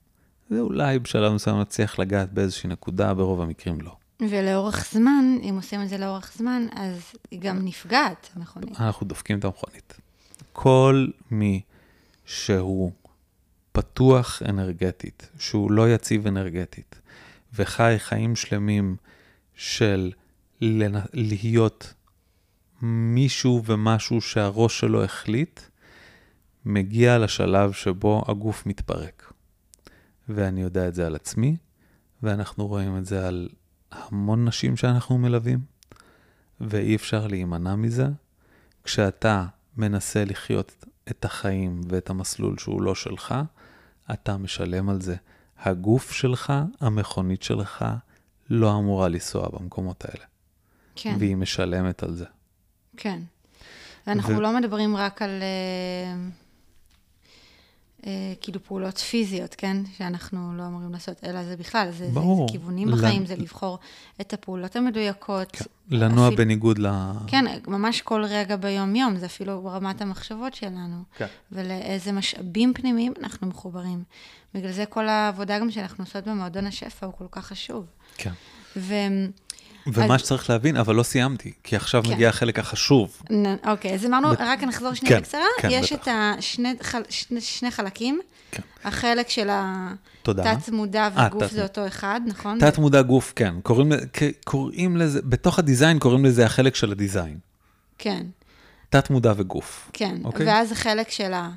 ואולי בשלב מסוים נצליח לגעת באיזושהי נקודה, ברוב המקרים לא. ולאורך זמן, אם עושים את זה לאורך זמן, אז היא גם נפגעת, המכונית. אנחנו דופקים את המכונית. כל מי שהוא פתוח אנרגטית, שהוא לא יציב אנרגטית, וחי חיים שלמים של להיות מישהו ומשהו שהראש שלו החליט, מגיע לשלב שבו הגוף מתפרק. ואני יודע את זה על עצמי, ואנחנו רואים את זה על המון נשים שאנחנו מלווים, ואי אפשר להימנע מזה. כשאתה מנסה לחיות את החיים ואת המסלול שהוא לא שלך, אתה משלם על זה. הגוף שלך, המכונית שלך, לא אמורה לנסוע במקומות האלה. כן, והיא משלמת על זה. כן. ואנחנו ו- לא מדברים רק על אה, כאילו פעולות פיזיות, כן? שאנחנו לא אמורים לעשות, אלא זה בכלל, זה, זה, ברור. זה כיוונים לנ- בחיים, זה לבחור את הפעולות המדויקות. כן. לנוע אפילו- בניגוד ל... כן, ממש כל רגע ביום-יום, זה אפילו ברמת המחשבות שלנו. כן. ולאיזה משאבים פנימיים אנחנו מחוברים. בגלל זה כל העבודה גם שאנחנו עושות במועדון השפע הוא כל כך חשוב. כן. ו... ומה אז- שצריך להבין, אבל לא סיימתי, כי עכשיו כן. מגיע החלק החשוב. נ- אוקיי, אז אמרנו, בת- רק נחזור שנייה כן, בקצרה. כן, יש בטח. את השני חל- שני, שני חלקים. כן. החלק של. התת-מודע אה, וגוף תת- זה אותו אחד, נכון? תת מודע גוף, כן. קוראים, קוראים לזה, בתוך הדיזיין קוראים לזה החלק של הדיזיין. כן, תת מודע וגוף. כן. אוקיי. ואז החלק של ה...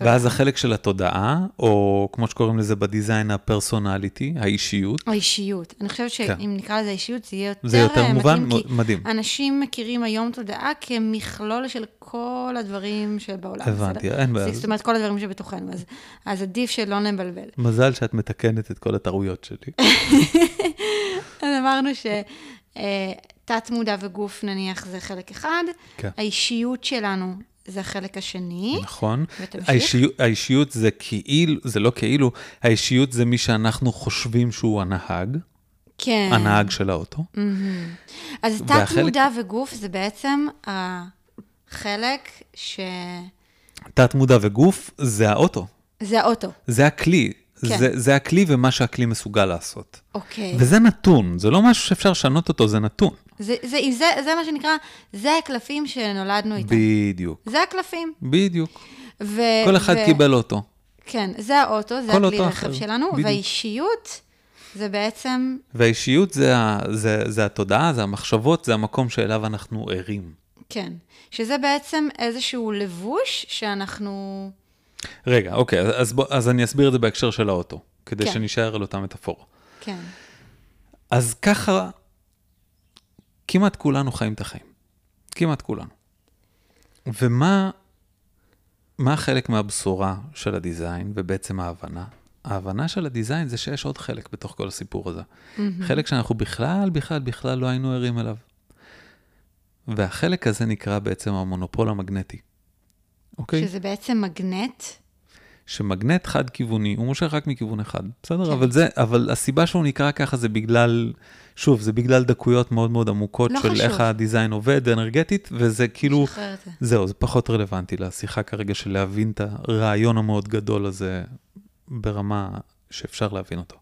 ואז החלק של התודעה, או כמו שקוראים לזה בדיזיין, הפרסונליטי, האישיות. האישיות. אני חושבת כן. שאם נקרא לזה אישיות, זה יהיה יותר, זה יותר אה, מובן, מתאים, כי מדהים. אנשים מכירים היום תודעה כמכלול של כל הדברים שבעולם. הבנתי, בסדר? אין בעיה. זאת אומרת, כל הדברים שבתוכנו. אז, אז עדיף שלא נבלבל. מזל שאת מתקנת את כל הטעויות שלי. אז אמרנו שתת מודע וגוף, נניח, זה חלק אחד. כן. האישיות שלנו זה החלק השני. נכון. ותמשיך. האישיות, האישיות זה כאילו, זה לא כאילו, האישיות זה מי שאנחנו חושבים שהוא הנהג, כן. הנהג של האוטו. מהמם. אז והחלק- מודע וגוף זה בעצם החלק ש... תת מודע וגוף זה האוטו, זה האוטו. זה הכלי. כן. זה, זה הכלי ומה שהכלי מסוגל לעשות. אוקיי. וזה נתון, זה לא משהו שאפשר לשנות אותו, זה נתון. זה, זה, זה, זה מה שנקרא, זה הקלפים שנולדנו איתם. בדיוק, זה הקלפים. בדיוק. ו, כל אחד ו... קיבל אוטו. כן, זה האוטו, זה כל הכלי רכב אחר, שלנו, בדיוק. והאישיות זה בעצם, והאישיות זה, ה- זה, זה התודעה, זה המחשבות, זה המקום שאליו אנחנו ערים. כן, שזה בעצם איזשהו לבוש שאנחנו, רגע, אוקיי, אז, אז, בוא, אז אני אסביר את זה בהקשר של האוטו, כדי כן. שנשאר על אותה מטאפורה. כן, אז ככה, כמעט כולנו חיים את החיים. כמעט כולנו. ומה מה חלק מהבשורה של הדיזיין, ובעצם ההבנה? ההבנה של הדיזיין זה שיש עוד חלק בתוך כל הסיפור הזה. חלק שאנחנו בכלל, בכלל, בכלל לא היינו ערים אליו. והחלק הזה נקרא בעצם המונופול המגנטי. אוקיי? שזה בעצם מגנט, שמגנט חד-כיווני, הוא מושך רק מכיוון אחד, בסדר? כן. אבל, זה, אבל הסיבה שהוא נקרא ככה זה בגלל, שוב, זה בגלל דקויות מאוד מאוד עמוקות לא של חשוב. איך הדיזיין עובד אנרגטית, וזה כאילו, זה. זהו, זה פחות רלוונטי לשיחה כרגע של להבין את הרעיון המאוד גדול הזה ברמה שאפשר להבין אותו.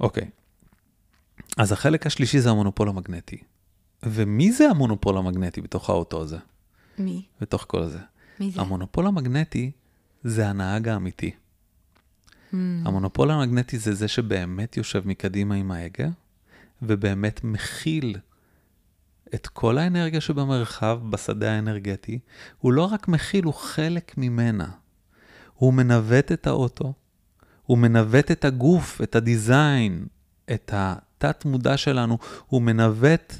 אוקיי, אז החלק השלישי זה המונופול המגנטי. ומי זה המונופול המגנטי בתוך האוטו הזה? מי? בתוך כל זה? מי זה? המונופול המגנטי זה הנהג האמיתי. Mm, המונופול המגנטי זה זה שבאמת יושב מקדימה עם ההגה, ובאמת מכיל את כל האנרגיה שבמרחב, בשדה האנרגטי. הוא לא רק מכיל, הוא חלק ממנה. הוא מנווט את האוטו, הוא מנווט את הגוף, את הדיזיין, את התת-מודע שלנו, הוא מנווט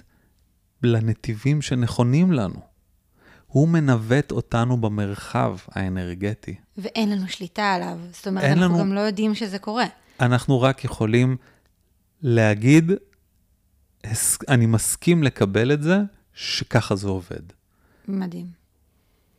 לנתיבים שנכונים לנו. הוא מנווט אותנו במרחב האנרגטי. ואין לנו שליטה עליו. זאת אומרת, אנחנו לנו- גם לא יודעים שזה קורה. אנחנו רק יכולים להגיד, "הס- אני מסכים לקבל את זה, שככה זה עובד. מדהים.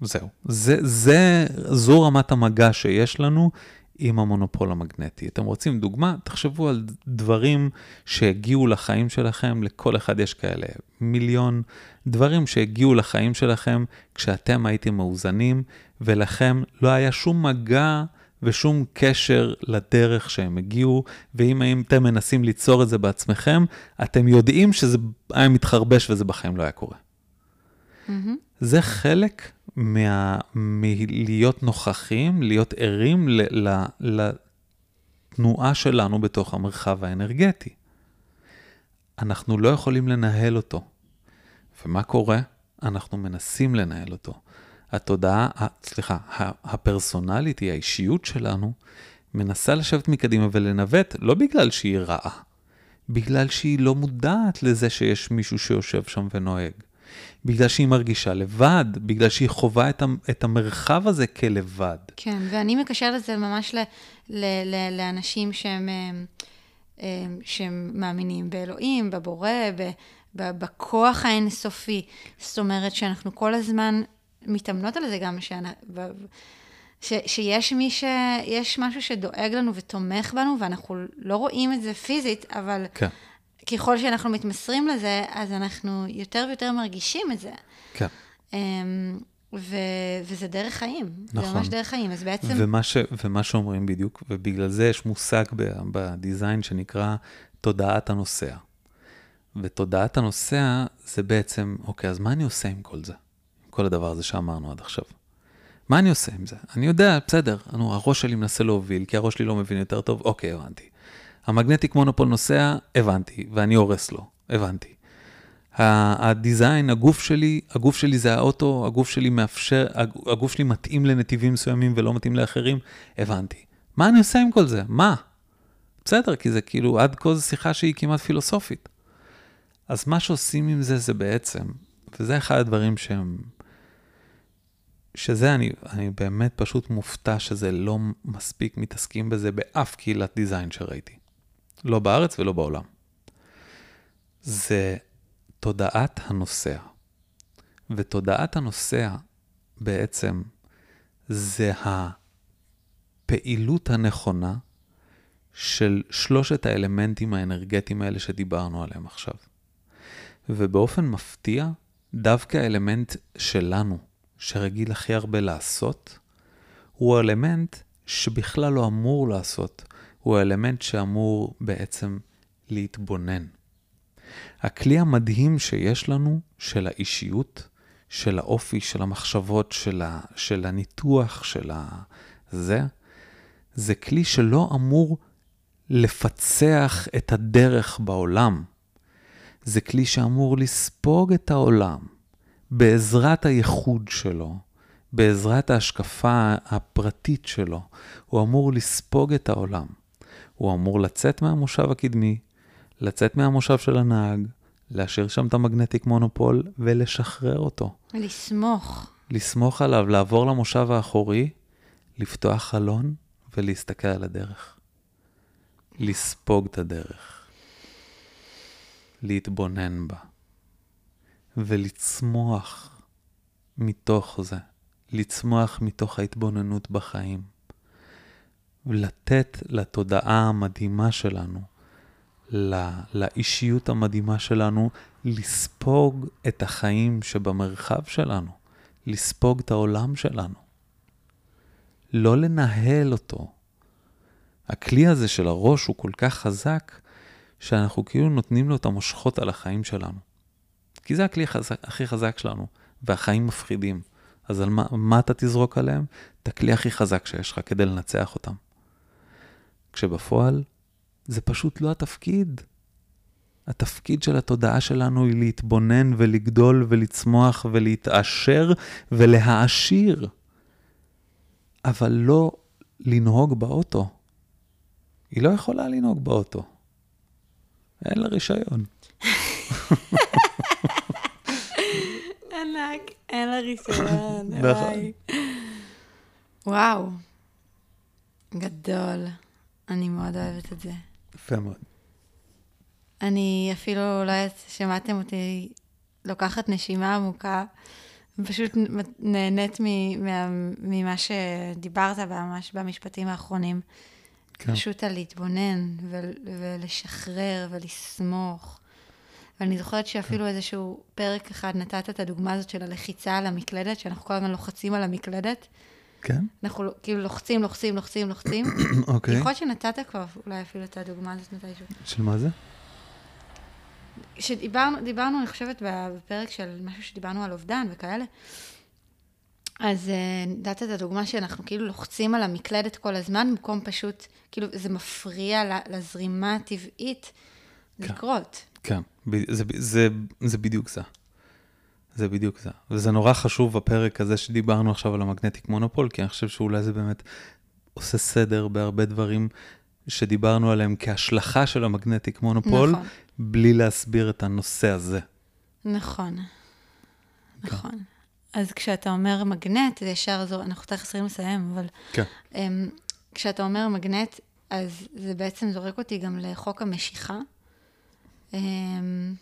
זהו. זה, זה, זו רמת המגע שיש לנו עם המונופול המגנטי. אתם רוצים דוגמה? תחשבו על דברים שהגיעו לחיים שלכם, לכל אחד יש כאלה מיליון דברים שהגיעו לחיים שלכם כשאתם הייתם מאוזנים, ולכם לא היה שום מגע ושום קשר לדרך שהם הגיעו, ואם אתם מנסים ליצור את זה בעצמכם, אתם יודעים שזה היה מתחרבש וזה בחיים לא היה קורה. מהמם. זה חלק מה... מלהיות נוכחים, להיות ערים ל... ל... לתנועה שלנו בתוך המרחב האנרגטי. אנחנו לא יכולים לנהל אותו. ומה קורה? אנחנו מנסים לנהל אותו. התודעה, סליחה, ה- הפרסונליטי, האישיות שלנו, מנסה לשבת מקדימה ולנווט, לא בגלל שהיא רעה, בגלל שהיא לא מודעת לזה שיש מישהו שיושב שם ונוהג. בגלל שהיא מרגישה לבד, בגלל שהיא חווה את, את המרחב הזה כלבד. כן, ואני מקשר את זה ממש ל, ל, ל, לאנשים שהם, שהם מאמינים באלוהים, בבורא, ב, ב, בכוח האינסופי. זאת אומרת שאנחנו כל הזמן מתאמנות על זה גם, שאני, ש, שיש מי ש... יש משהו שדואג לנו ותומך בנו, ואנחנו לא רואים את זה פיזית, אבל כן. ככל שאנחנו מתמסרים לזה, אז אנחנו יותר ויותר מרגישים את זה. כן. Um, ו, וזה דרך חיים. נכון. זה ממש דרך חיים, אז בעצם... ומה, ש, ומה שאומרים בדיוק, ובגלל זה יש מושג בדיזיין שנקרא תודעת הנוסע. ותודעת הנוסע זה בעצם, אוקיי, אז מה אני עושה עם כל זה? עם כל הדבר הזה שאמרנו עד עכשיו. מה אני עושה עם זה? אני יודע, בסדר, נו, הראש שלי מנסה להוביל, כי הראש שלי לא מבין יותר טוב, אוקיי, הבנתי. המגנטיק מונופול נוסע, הבנתי, ואני הורס לו, הבנתי. הדיזיין, הגוף שלי, הגוף שלי זה האוטו, הגוף שלי מאפשר, הגוף שלי מתאים לנתיבים מסוימים ולא מתאים לאחרים, הבנתי. מה אני עושה עם כל זה? מה? בסדר, כי זה כאילו, עד כה זו שיחה שהיא כמעט פילוסופית. אז מה שעושים עם זה, זה בעצם, וזה אחד הדברים שהם שזה אני, אני באמת פשוט מופתע שזה לא מספיק מתעסקים בזה באף קהילת דיזיין שראיתי. לא בארץ ולא בעולם. זה תודעת הנוסע. ותודעת הנוסע בעצם זה הפעילות הנכונה של שלושת האלמנטים האנרגטיים האלה שדיברנו עליהם עכשיו. ובאופן מפתיע, דווקא האלמנט שלנו, שרגיל הכי הרבה לעשות, הוא האלמנט שבכלל לא אמור לעשות, הוא האלמנט שאמור בעצם להתבונן. הכלי המדהים שיש לנו, של האישיות, של האופי, של המחשבות, של, ה, של הניתוח, של הזה, זה כלי שלא אמור לפצח את הדרך בעולם. זה כלי שאמור לספוג את העולם, בעזרת הייחוד שלו, בעזרת ההשקפה הפרטית שלו, הוא אמור לספוג את העולם. הוא אמור לצאת מהמושב הקדמי, לצאת מהמושב של הנהג, להשאיר שם את המגנטיק מונופול ולשחרר אותו. לסמוך. לסמוך עליו, לעבור למושב האחורי, לפתוח חלון ולהסתכל על הדרך. לספוג את הדרך. להתבונן בה. ולצמוח מתוך זה, לצמוח מתוך ההתבוננות בחיים. ולתת לתודעה המדהימה שלנו, לא, לאישיות המדהימה שלנו, לספוג את החיים שבמרחב שלנו, לספוג את העולם שלנו. לא לנהל אותו. הכלי הזה של הראש הוא כל כך חזק, שאנחנו כאילו נותנים לו את המושכות על החיים שלנו. כי זה הכלי חזק, הכי חזק שלנו, והחיים מפחידים. אז על מה, מה אתה תזרוק עליהם? את הכלי הכי חזק שיש לך כדי לנצח אותם. כשבפועל, זה פשוט לא התפקיד. התפקיד של התודעה שלנו היא להתבונן ולגדול ולצמוח ולהתעשר ולהעשיר, אבל לא לנהוג באוטו. היא לא יכולה לנהוג באוטו. אין לה רישיון. ענק, אין לה רישיון, נכון. וואו, גדול. אני מאוד אוהבת את זה. יפה מאוד. אני אפילו, לא יודעת, שמעתם אותי לוקחת נשימה עמוקה, פשוט נהנית ממה שדיברת ממש במשפטים האחרונים. כן. פשוט על להתבונן ולשחרר ולסמוך. ואני זוכרת שאפילו איזשהו פרק אחד נתת את הדוגמה הזאת של הלחיצה על המקלדת, שאנחנו כל הזמן לוחצים על המקלדת. כן? אנחנו כאילו לוחצים, לוחצים, לוחצים, לוחצים. אוקיי. יכול להיות שנתת כבר אולי אפילו את הדוגמה הזאת מתישהו. של מה זה? שדיברנו, דיברנו, אני חושבת, בפרק של משהו שדיברנו על אובדן וכאלה, אז אה, נתת את הדוגמה שאנחנו כאילו לוחצים על המקלדת כל הזמן, במקום פשוט, כאילו זה מפריע לזרימה הטבעית כן. לקרות. כן, זה, זה, זה בדיוק זה. זה בדיוק זה. וזה נורא חשוב בפרק הזה שדיברנו עכשיו על המגנטיק מונופול, כי אני חושב שאולי זה באמת עושה סדר בהרבה דברים שדיברנו עליהם כהשלכה של המגנטיק מונופול, נכון. בלי להסביר את הנושא הזה. נכון, נכון. אז כשאתה אומר מגנט, זה ישר זו, אנחנו תכף צריכים לסיים, אבל כן. אמ, כשאתה אומר מגנט, אז זה בעצם זורק אותי גם לחוק המשיכה. אמ,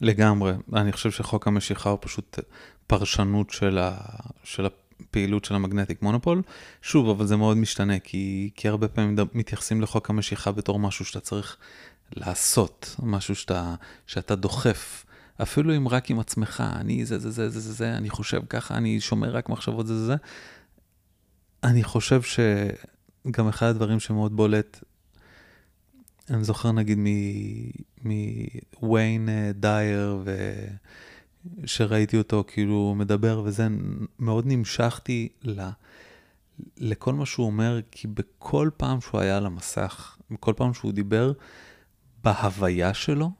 לגמרי. אני חושב שחוק המשיכה הוא פשוט פרשנות של, ה... של הפעילות של המגנטיק מונופול. שוב, אבל זה מאוד משתנה, כי, כי הרבה פעמים מתייחסים לחוק המשיכה בתור משהו שאתה צריך לעשות, משהו שאתה, שאתה דוחף. אפילו אם רק עם עצמך, אני זה, זה, זה, זה, זה, זה, אני חושב ככה, אני שומר רק מחשבות, זה, זה, זה. אני חושב שגם אחד הדברים שמאוד בולט, אני זוכר נגיד מוויין אה, דייר, ו... שראיתי אותו כאילו מדבר וזה, מאוד נמשכתי ל... לכל מה שהוא אומר, כי בכל פעם שהוא היה על המסך, בכל פעם שהוא דיבר, בהוויה שלו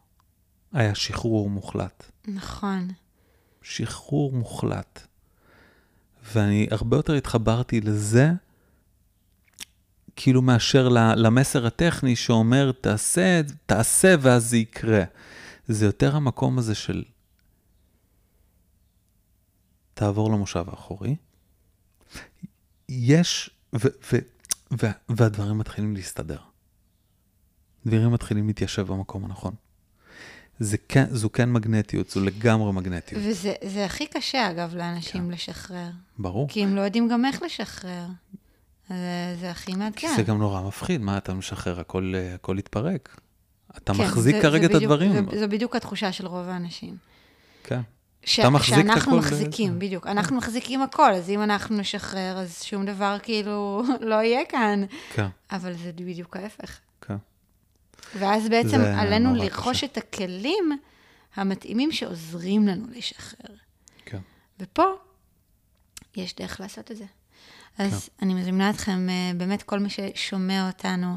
היה שחרור מוחלט. נכון. שחרור מוחלט. ואני הרבה יותר התחברתי לזה, כאילו מאשר למסר הטכני שאומר, תעשה, תעשה ואז זה יקרה. זה יותר המקום הזה של תעבור למושב האחורי. יש, ו, ו, ו, והדברים מתחילים להסתדר. דברים מתחילים להתיישב במקום הנכון. זה כן, זו כן מגנטיות, זו לגמרי מגנטיות. וזה זה הכי קשה, אגב, לאנשים כן. לשחרר. ברור. כי הם לא יודעים גם איך לשחרר. זה, זה הכי כי מעדכן. זה גם נורא מפחיד, מה אתה משחרר, הכל, אה, הכל יתפרק. אתה כן, מחזיק זה- כרגע זה את בדיוק- הדברים. זה, זו בדיוק התחושה של רוב האנשים. כן. ש... אתה מחזיק את שאנחנו הכל מחזיקים, ב- בדיוק. אנחנו מחזיקים הכל, אז אם אנחנו נשחרר, אז שום דבר כאילו לא יהיה כאן. כן, אבל זה בדיוק ההפך. כן. ואז בעצם עלינו לרכוש קשה. את הכלים המתאימים שעוזרים לנו לשחרר. כן. ופה יש דרך לעשות את זה. אז אני מזמינה אתכם, אה, באמת כל מי ששומע אותנו,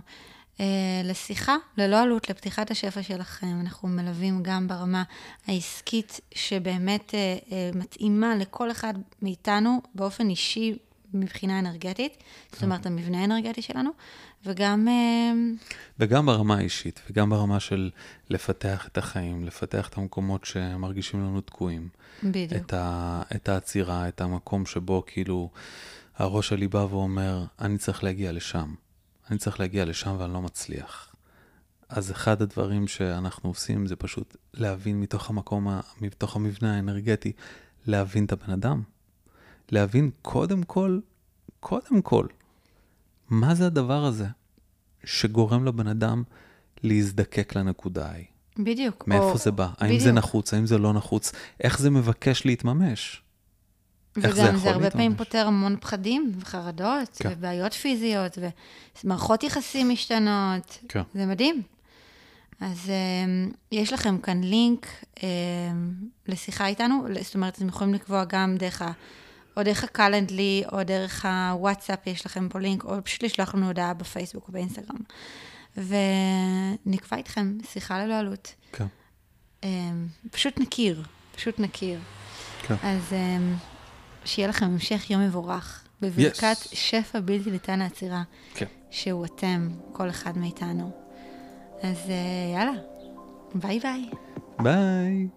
אה, לשיחה ללא עלות לפתיחת השפע שלכם. אנחנו מלווים גם ברמה העסקית, שבאמת אה, מתאימה לכל אחד מאיתנו באופן אישי מבחינה אנרגטית, זאת אומרת, המבנה האנרגטי שלנו, וגם... וגם ברמה האישית, וגם ברמה של לפתח את החיים, לפתח את המקומות שמרגישים לנו תקועים. בדיוק. את, ה, את העצירה, את המקום שבו כאילו הראש שלי בא ואומר, אני צריך להגיע לשם. אני צריך להגיע לשם ואני לא מצליח. אז אחד הדברים שאנחנו עושים זה פשוט להבין מתוך המקום, מתוך המבנה האנרגטי, להבין את הבן אדם. להבין קודם כל, קודם כל, מה זה הדבר הזה שגורם לבן אדם להזדקק לנקודה ההיא. בדיוק. מאיפה או- זה בא? האם זה בדיוק. נחוץ? האם זה לא נחוץ? איך זה מבקש להתממש? איך זה וגם יכול זה הרבה פעמים להתממש? פותר המון פחדים וחרדות, כן. ובעיות פיזיות, ומערכות יחסים משתנות. כן. זה מדהים. אז um, יש לכם כאן לינק um, לשיחה איתנו, זאת אומרת, אתם יכולים לקבוע גם דרך ה... או דרך ה Calendly, או דרך הוואטסאפ, יש לכם פה לינק, או פשוט לשלוח לנו הודעה בפייסבוק או באינסטגרם. ונקבע איתכם שיחה ללא עלות. כן, Um, פשוט נכיר, פשוט נכיר. כן. אז שיהיה לכם המשך יום מבורך, בברכת Yes. שפע בלתי ניתן לעצירה, כן. שהוא אתם, כל אחד מאיתנו. אז uh, יאללה, ביי ביי. ביי.